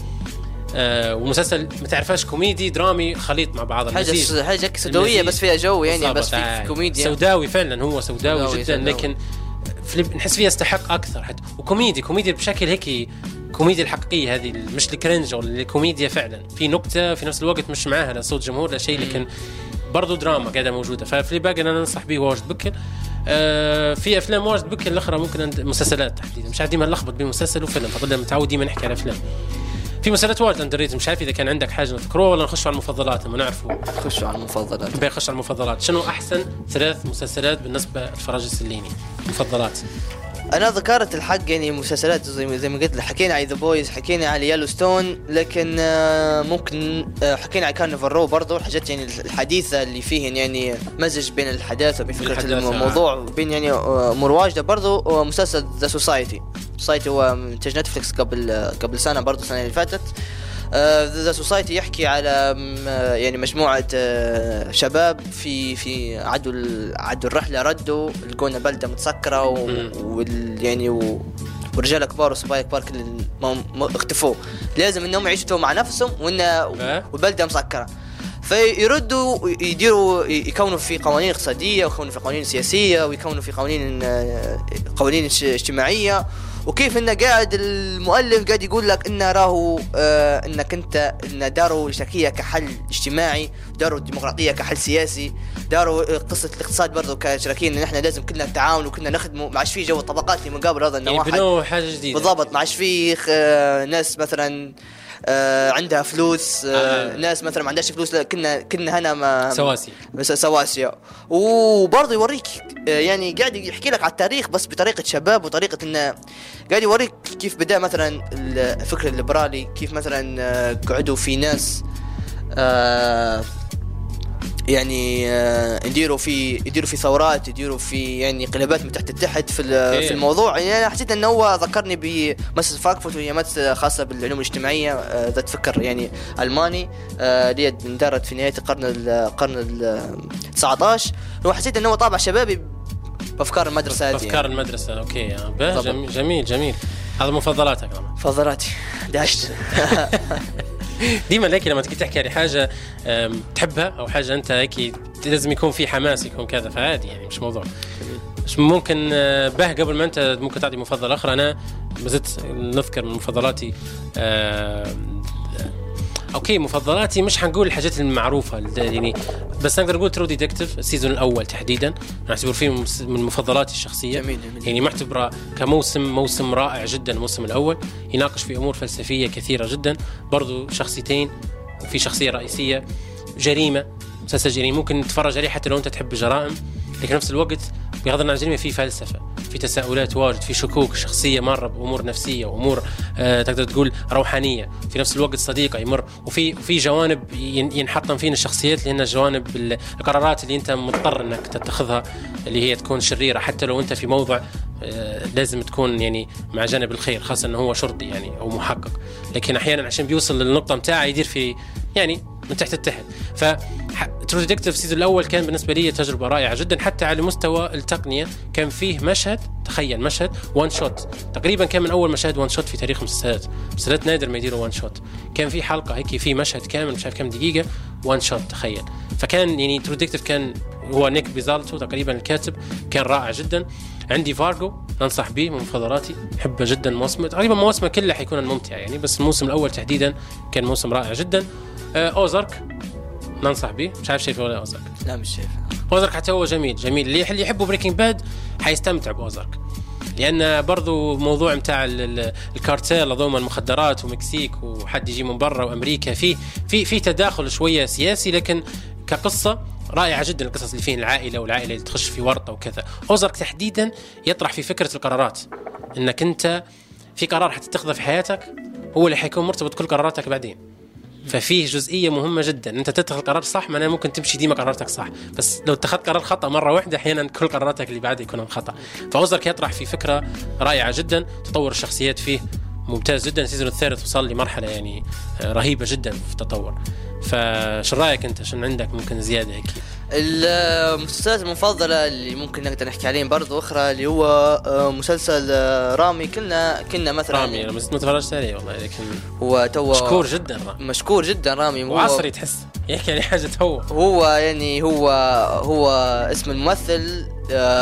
آه ومسلسل ما تعرفهاش كوميدي درامي خليط مع بعض. حاجة حاجة سوداويه. بس فيها جو يعني بس في, آه. كوميديا سوداوي فعلا هو سوداوي, سوداوي، جدا سوداوي. لكن فيلم نحس فيها يستحق أكثر حتى وكوميدي كوميديا بشكل هيك كوميديا الحقيقية هذه مش ال cringe ولا الكوميديا فعلا في نكتة في نفس الوقت مش معاها لا صوت جمهور لا شيء لكن برضو دراما قاعدة موجودة ف Fleabag أنا ننصح به واجد بكل آه في أفلام واجد بكل الأخرى ممكن مسلسلات تحديدا مش عارف ديما نلخبط بين مسلسل وفيلم فضلنا متعود ديما نحكي على أفلام في مسلسلات واجد under مش عارف إذا كان عندك حاجة نذكروها ولا نخش على المفضلات لما نعرفوا خشوا على المفضلات. بنخش على المفضلات. شنو أحسن ثلاث مسلسلات بالنسبة لفراج السليني مفضلات. أنا ذكرت الحق يعني مسلسلات زي ما- قلت لك، حكينا على The Boys حكينا على Yellowstone لكن آه، ممكن آه، حكينا على Carnival Row برضه الحاجات يعني الحديثة اللي فيهن يعني مزج بين الحداثة وبين فكرة. الموضوع وبين يعني آه، امور واجده برضه آه، مسلسل The Society Society هو منتج Netflix قبل آه، قبل سنة برضه السنة اللي فاتت. The Society يحكي على آه، يعني مجموعة آه، شباب في في عدوا عدوا الرحلة ردوا لقونا بلدة متسكرة. وال يعني و ورجال كبار وصبايا كبار كل اختفوا لازم إنهم يعيشوا مع نفسهم وإن. والبلده مسكرة فيردوا يديروا يكونوا في قوانين اقتصادية ويكونوا في قوانين سياسية ويكونوا في قوانين آه، قوانين اج- اجتماعية وكيف انه قاعد المؤلف قاعد يقول لك انه راهو آه إنك أنت إن داروا الاشتراكيه كحل اجتماعي داروا الديمقراطيه كحل سياسي داروا قصة الاقتصاد برضو كاشتراكيه إن إحنا لازم كلنا نتعاون وكلنا نخدموا ما عادش في جو الطبقات اللي مقابل هذا انه يعني واحد حاجة جديدة. بالضبط ما عادش في آه، ناس مثلا آه، عندها فلوس آه، آه. ناس مثلا ما عندهاش فلوس كنا كنا هنا ما سواسي بس سواسية وبرضه يوريك آه، يعني قاعد يحكي لك على التاريخ بس بطريقة شباب وطريقة إنه قاعد يوريك كيف بدأ مثلا الفكر الليبرالي كيف مثلا آه، قعدوا في ناس آه، يعني آه، يديروا في يديروا في ثورات يديروا في يعني انقلابات من تحت لتحت في. في الموضوع. يعني أنا حسيت انه هو ذكرني بمؤسسه فراnkفورت وهي مؤسسه خاصة بالعلوم الاجتماعية آه، ذات فكر يعني ألماني آه، اللي هي اندارت في نهاية القرن ال- القرن ال 19 وحسيت انه هو طابع شبابي بأفكار المدرسة هذه افكار المدرسة أوكي. آه،. جميل جميل جميل. هذا مفضلاتك طبعا فضلاتي داشت ديما لكن لما تجي تحكي على حاجة تحبها أو حاجة أنت هيك لازم يكون في حماس يكون كذا فعادي يعني مش موضوع. مش ممكن آه، به قبل ما أنت ممكن تعطي مفضل آخر. أنا ما زلت نذكر من مفضلاتي آه، okay مفضلاتي مش حنقول الحاجات المعروفة يعني بس نقدر نقول True Detective ال season الأول تحديدا. نعتبر فيه من مفضلاتي الشخصية. جميل، جميل. يعني معتبرة كموسم موسم رائع جدا الموسم الأول. يناقش في أمور فلسفية كثيرة جدا. برضو شخصيتين وفي شخصية رئيسية جريمة مسلسل جريمة. ممكن تتفرج عليه حتى لو أنت تحب الجرائم. لكن في نفس الوقت بغض النظر عن في فلسفة في تساؤلات واجد في شكوك شخصية مرة بأمور نفسية وأمور آه تقدر تقول روحانية. في نفس الوقت صديقة يمر وفي وفي جوانب ين- ينحطم فينا الشخصيات لأن جوانب ال- القرارات اللي أنت مضطر إنك تتخذها اللي هي تكون شريرة. حتى لو أنت في موضع آه، لازم تكون يعني مع جانب الخير خاصة إنه هو شرطي يعني أو محقق. لكن أحيانا عشان بيوصل للنقطة متاعه يدير في يعني من تحت لتحت ف Detective ال season الأول كان بالنسبة لي تجربة رائعة جدا. حتى على مستوى التقنية كان فيه مشهد تخيل مشهد one shot تقريبا كان من أول مشاهد one shot في تاريخ المسلسلات. مسلسلات نادر ما يديروا one shot كان في حلقة هيك في مشهد كامل مش عارف كم دقيقة one shot تخيل. فكان يعني True Detective كان هو Nic Pizzolatto تقريبا الكاتب كان رائع جدا. عندي فارجو ننصح به من مفضلاتي. أحبه جدا موسم تقريبا مواسمه كلها حيكون ممتع يعني بس الموسم الأول تحديدا كان موسم رائع جدا. Ozark ننصح به. مش عارف شايفه ولا Ozark لا مش شايف Ozark حتى هو جميل جميل. اللي اللي يحبوا Breaking Bad حيستمتع ب Ozark لأن برضو موضوع ال- الكارتيل هذوما المخدرات ومكسيك وحد يجي من برا وأمريكا في في في تداخل شوية سياسي لكن كقصة رائعة جدا القصص اللي فيه العائلة والعائلة اللي تخش في ورطة وكذا. Ozark تحديدا يطرح في فكرة القرارات. إنك أنت في قرار حتتخذه في حياتك هو اللي حيكون مرتبط كل قراراتك بعدين. ففيه جزئية مهمة جدا. أنت تتخذ قرار صح معناه ممكن تمشي ديما قراراتك صح. بس لو اتخذت قرار خطأ مرة واحدة أحيانا كل قراراتك اللي بعدها يكونوا خطأ. فاوزرك يطرح في فكرة رائعة جدا. تطور الشخصيات فيه ممتاز جدا. السيزون الثالث وصل لمرحلة يعني آه، رهيبة جدا في التطور. فش رأيك أنت؟ شن عندك ممكن زيادة هيك؟ المسلسلات المفضلة اللي ممكن نقدر نحكي عليهم برضو أخرى اللي هو آه، مسلسل آه، رامي. كنا كنا مثلا رامي أنا ما تفرجت عليه والله لكن هو تو مشكور جدا رامي. مشكور جدا رامي. وعصري تحس يحكي على حاجة هو هو يعني هو هو اسم الممثل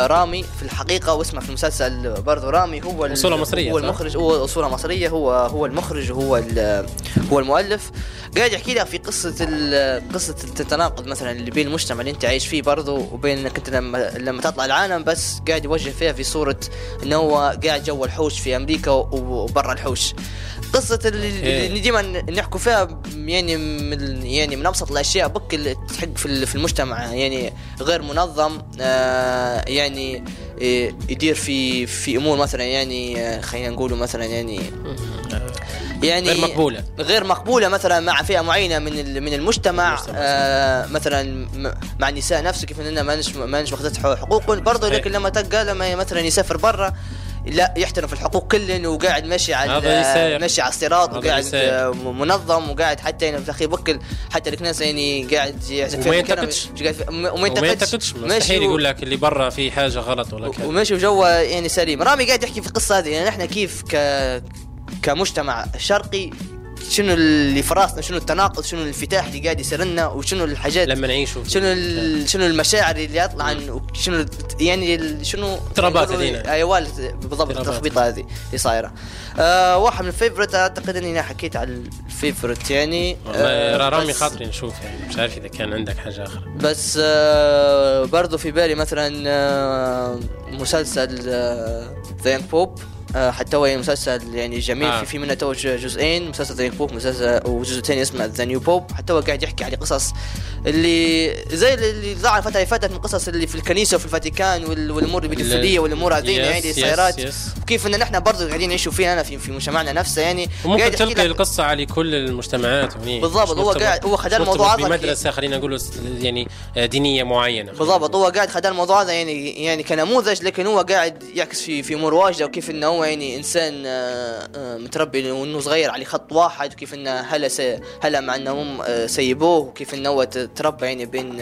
رامي في الحقيقة واسمه في المسلسل برضو رامي هو أصولة مصرية، هو؟ المخرج هو أصولة مصرية هو هو المخرج وهو هو المؤلف قاعد يحكي لك في قصة قصة التناقض مثلا اللي بين المجتمع اللي أنت عايش فيه برضو وبين إنك أنت لما لما تطلع العالم بس قاعد يوجه فيها في صورة إنه هو قاعد جوا الحوش في أمريكا وبرا الحوش قصة اللي إيه. ديما نحكوا فيها يعني من يعني من أبسط الأشياء بك اللي تحق في في المجتمع يعني غير منظم آه يعني إيه، يدير في في أمور مثلا يعني آه، خلينا نقولوا مثلا يعني يعني غير مقبولة غير مقبولة مثلا مع فئة معينة من من المجتمع المجتمع، آه مثلا مع النساء نفسه كيف اننا ما نش ما نش ماخذت حقوق برضه. لكن لما تلقى لما مثلا يسافر برا لا يحترم في الحقوق كلن وقاعد ماشي على. ماشي على الصراط وقاعد. آه، منظم وقاعد حتى يعني في الاخير بكل حتى الكنيسه يعني قاعد يعزف وما ينتقدش. وما ينتقدش مستحيل يقول لك اللي برا في حاجة غلط ولا كذا وماشي وجوه يعني سليم رامي قاعد يحكي في القصة هذه يعني إحنا كيف ك كمجتمع شرقي شنو اللي في راسنا شنو التناقض شنو الانفتاح اللي قاعد يصير لنا وشنو الحاجات لما نعيشوا في- شنو شنو المشاعر اللي يطلع شنو يعني شنو اضطرابات هذينا. أيوه بالضبط. التخبيطة هذه اللي صايرة. آه واحد من ال favorite أعتقد إني أنا حكيت على ال favorite يعني والله آه رامي خاطري نشوف يعني مش عارف إذا كان عندك حاجة آخرى. بس آه برضو في بالي مثلا آه مسلسل The Young Pope آه حتى هو يعني مسلسل يعني جميل. آه. في في منه تو جزئين مسلسل The Pope مسلسل وجزء ثاني اسمه The New Pope حتى هو قاعد يحكي على قصص اللي زي اللي ظهر الفترة اللي فاتت من قصص اللي في الكنيسة وفي الفاتيكان وال- والأمور البيدوفيليه والأمور yes، يعني صايرات yes. وكيف إن نحن برضو قاعدين نعيشوا فيها أنا في في مجتمعنا نفسه يعني. وممكن تلقي القصة على كل المجتمعات هني. بالضبط، هو قاعد- هو خد الموضوع هذا بمدرسة خلينا نقول يعني آه، دينية معينة. بالضبط. هو قاعد خد الموضوع هذا يعني يعني كنموذج لكن هو قاعد يعكس في في أمور واجدة وكيف إنه هو يعني إنسان آه، آه، متربي وإنه صغير على خط واحد وكيف إنه هلا هلا مع انهم آه، سيبوه وكيف إنه هو تربى يعني بين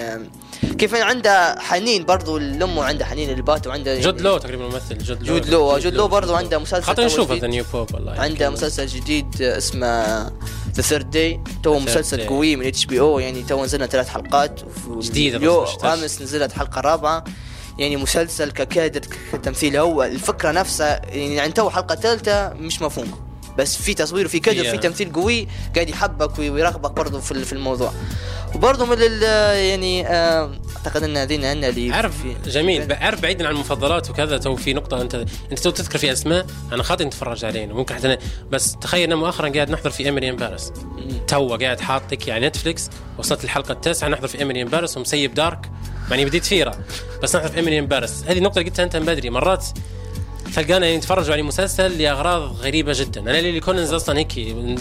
كيف عنده حنين برضو لامه عنده حنين للبات وعنده يعني جود Law تقريبا ممثل Jude Law Jude Law Jude Law برضو عنده مسلسل خاطر نشوف. The New Pope والله عنده. مسلسل جديد اسمه The Third Day تو مسلسل. قوي من HBO يعني تو نزلنا ثلاث حلقات تش. امس نزلت حلقة رابعة يعني مسلسل ككادر كتمثيل. هو الفكرة نفسها يعني, يعني تو حلقة ثالثه مش مفهومه بس في تصوير وفي كادر فيها. في تمثيل قوي قاعد يحبك وي- ويرغبك برضه في في الموضوع. وبرضه من ال يعني آه، أعتقد إن هذين ان اللي عارف جميل. عارف بعيدا عن المفضلات وكذا تو في نقطة أنت أنت تو تذكر في أسماء أنا خاطر نتفرج علينا. ممكن حتى أنا- بس تخيل مؤخرا قاعد نحضر في in Paris تو قاعد حاطك على Netflix وصلت الحلقة التاسعة نحضر في in Paris ومسيب Dark. يعني بديت فيرة. بس نحضر في in Paris هذه النقطة اللي قلتها أنت من بدري. مرات تلقانا يعني نتفرجوا على مسلسل لأغراض غريبة جدا. أنا Lily Collins أصلا هيك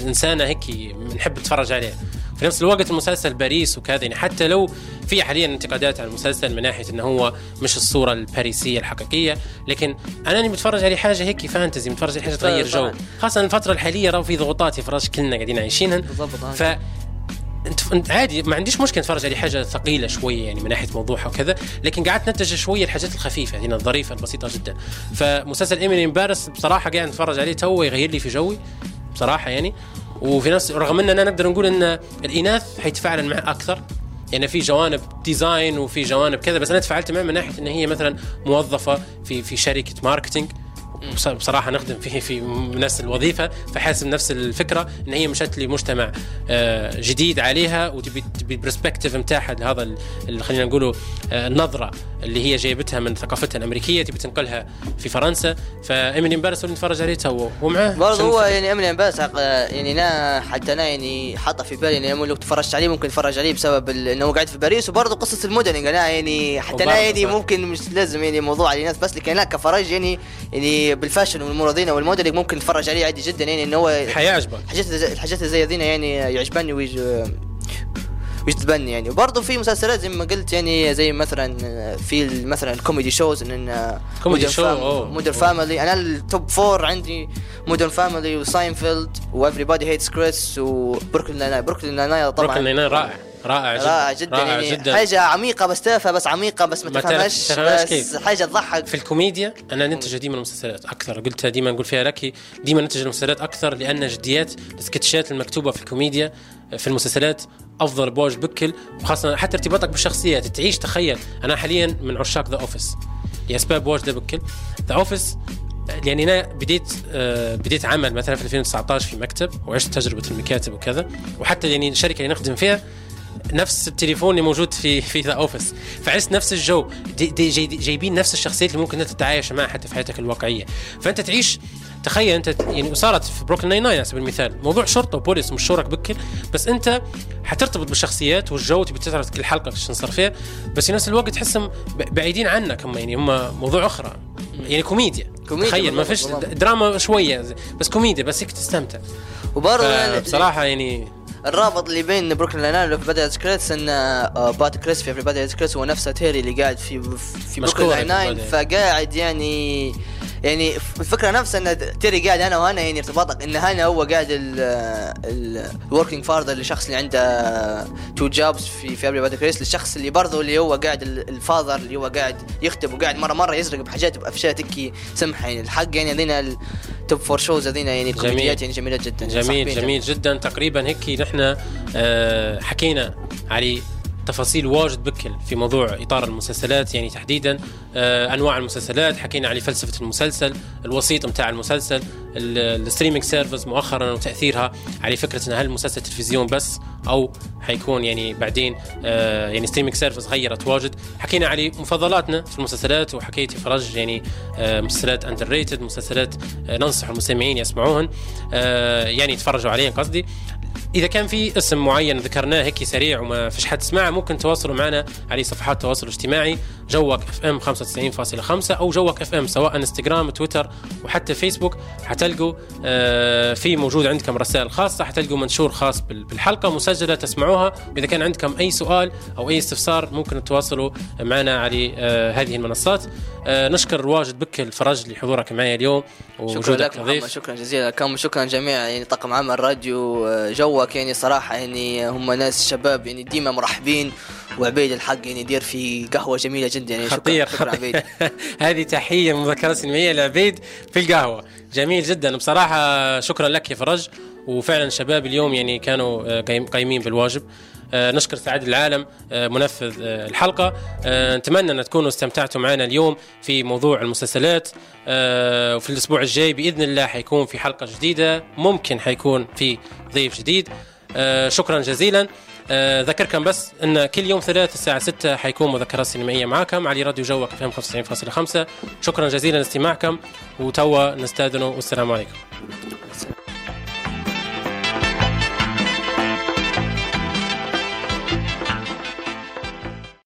انسانه هيك نحب نتفرج عليه. في نفس الوقت المسلسل باريس وكذا يعني حتى لو في حاليا انتقادات على المسلسل من ناحية إنه هو مش الصورة الباريسية الحقيقية لكن أنا اني بتفرج على حاجة هيك fantasy بتفرج على حاجة تغير جو. خاصة الفترة الحالية راهو في ضغوطات يفرج كلنا قاعدين عايشينها. بالضبط، عادي ما عنديش مشكلة اتفرج على حاجة ثقيلة شوية يعني من ناحية موضوعها وكذا لكن قعدت نتجه شوية الحاجات الخفيفة هنا الظريفة البسيطة جدا. فمسلسل Emily in Paris بصراحة قاعد نتفرج عليه تو يغير لي في جوي بصراحة يعني. وفي نفس رغم إننا نقدر نقول إن الإناث حيتفاعل معه أكثر. يعني في جوانب design وفي جوانب كذا بس أنا تفاعلت معه من ناحية إن هي مثلا موظفة في في شركة marketing بصراحة نخدم فيه في نفس الوظيفة فحاسس نفس الفكرة إن هي مشت لي مجتمع آه، جديد عليها وتبي تبي ال perspective نتاعها لهذا خلينا نقوله آه، النظرة اللي هي جايبتها من ثقافتها الأمريكية تبي تنقلها في فرنسا ف Emily in Paris اللي نتفرج عليه تو ومعاه برضه هو؟ يعني Emily بس يعني أنا حتى أنا يعني حاطه في بالي اني لو تفرجت عليه ممكن اتفرج عليه بسبب إنه هو قاعد في باريس وبرضه قصه ال modeling أنا يعني حتى أنا يعني. ممكن مش لازم يعني موضوع على الناس بس لكن أنا كفرج يعني يعني بال fashion والمرضين وال modeling ممكن اتفرج عليه عادي جدا يعني انه هو حيعجبك الحاجات زي- الحاجات زي ذينا يعني يعجبني ويج ويجذبني يعني. وبرضه في مسلسلات زي ما قلت يعني زي مثلا في مثلا ال comedy shows in comedy show، أوه. Modern أوه. Family أنا ال top four عندي Modern Family و Seinfeld و Everybody Hates Chris و Brooklyn Nine Brooklyn Nine طبعا. Brooklyn Nine رائع. رائع جدا رائع جدا رائع يعني جدا. حاجة عميقة بس تافهة بس عميقة بس ما تفهمش بس كيف. حاجة تضحك. في الكوميديا أنا نتجه ديما المسلسلات أكثر قلتها ديما نقول فيها لك ديما نتجه المسلسلات أكثر لأن جديات السكتشات المكتوبة في الكوميديا في المسلسلات أفضل بواجد بكل وخاصة حتى ارتباطك بالشخصيات تعيش تخيل. أنا حاليا من عشاق The Office لاسباب واجدة بكل. The Office يعني أنا بديت آه بديت عمل مثلا في 2019 في مكتب وعشت تجربة المكاتب وكذا وحتى يعني الشركة اللي نخدم فيها نفس التليفون اللي موجود في [LAUGHS] في The Office فعشت نفس الجو. دي دي جاي جايبين نفس الشخصيات اللي ممكن أنت تتعايش معها حتى في حياتك الواقعية. فأنت تعيش تخيل أنت يعني وصارت في بروكلين ناين ناين على سبيل المثال. موضوع شرطة وبوليس مش شورك بكل بس أنت حترتبط بالشخصيات والجو تبي تعرف كل حلقة شو صار فيها بس في نفس الوقت تحسهم بعيدين عنك هم يعني هم موضوع أخرى. يعني كوميديا. كوميديا تخيل ما فيش. دراما شوية بس كوميديا بس هيك تستمتع. وبرضه بصراحه يعني الرابط اللي بين بروكلين ناين وفي بداية كريس إن آه، بات كريس في بداية كريس هو نفسه تيري اللي قاعد في في بروكلين ناين Everybody. فقاعد يعني يعني الفكرة نفسها إن تري قاعد أنا وأنا يعني ارتباطك إن هنا هو قاعد الوركينج فاذر للشخص اللي عنده تو جوبز في في ابري كريس للشخص اللي برضه اللي هو قاعد الفاذر اللي هو قاعد يخدم وقاعد مره مرة يزرق بحاجات بافشات تكي سمحة. يعني الحق يعني هذينا التوب فور شوز هذينا يعني الكوميديات يعني جميلة جدا. جميل جميل جدا. تقريبا هيك نحن آه، حكينا علي. تفاصيل واجد بكل في موضوع إطار المسلسلات يعني تحديدا آه، أنواع المسلسلات. حكينا على فلسفة المسلسل الوسيط متاع المسلسل ال streaming service مؤخرا وتأثيرها على فكرة إن هل المسلسل تلفزيون بس أو حيكون يعني بعدين آه يعني streaming service غيرت واجد. حكينا على مفضلاتنا في المسلسلات وحكيت فرج يعني آه مسلسلات underrated مسلسلات ننصح المستمعين يسمعوهن. يعني يتفرجوا عليهن قصدي. إذا كان في اسم معين ذكرناه هيك سريع وما فيش حد سمعه ممكن تواصلوا معنا على صفحات التواصل الاجتماعي جوك إف إم 95.5 أو جوك إف إم سواء إنستغرام تويتر وحتى فيسبوك. حتلقوا آه في موجود عندكم رسائل خاصة حتلقوا منشور خاص بالحلقة مسجلة تسمعوها. واذا كان عندكم أي سؤال أو أي استفسار ممكن تواصلوا معنا على آه هذه المنصات. آه نشكر واجد بك فرج لحضورك معي اليوم شكرا لك شكرا جزيلا. لكم شكرا جميع يعني طاقم عمل راديو آه، جوك يعني صراحة يعني هم ناس شباب يعني ديما مرحبين وعبيد الحق يعني يدير في قهوة جميلة جدا يعني. خطير. شكرا, شكرا عبيد. [LAUGHS] هذه تحية مذكرة سينمائية لعبيد في القهوة. جميل جدا. بصراحة شكرا لك يا فرج وفعلا شباب اليوم يعني كانوا آه، قايمين بالواجب. نشكر سعاد العالم آه، منفذ الحلقة. نتمنى أن تكونوا استمتعتوا معنا اليوم في موضوع المسلسلات. وفي الأسبوع الجاي بإذن الله حيكون في حلقة جديدة ممكن حيكون في ضيف جديد. شكرا جزيلا. آه ذكركم بس أن كل يوم ثلاث الساعة 6 حيكون مذكرات سينمائية معكم على راديو جوك فهم 95.5 شكرا جزيلا لاستماعكم وتوا نستاذنوا والسلام عليكم.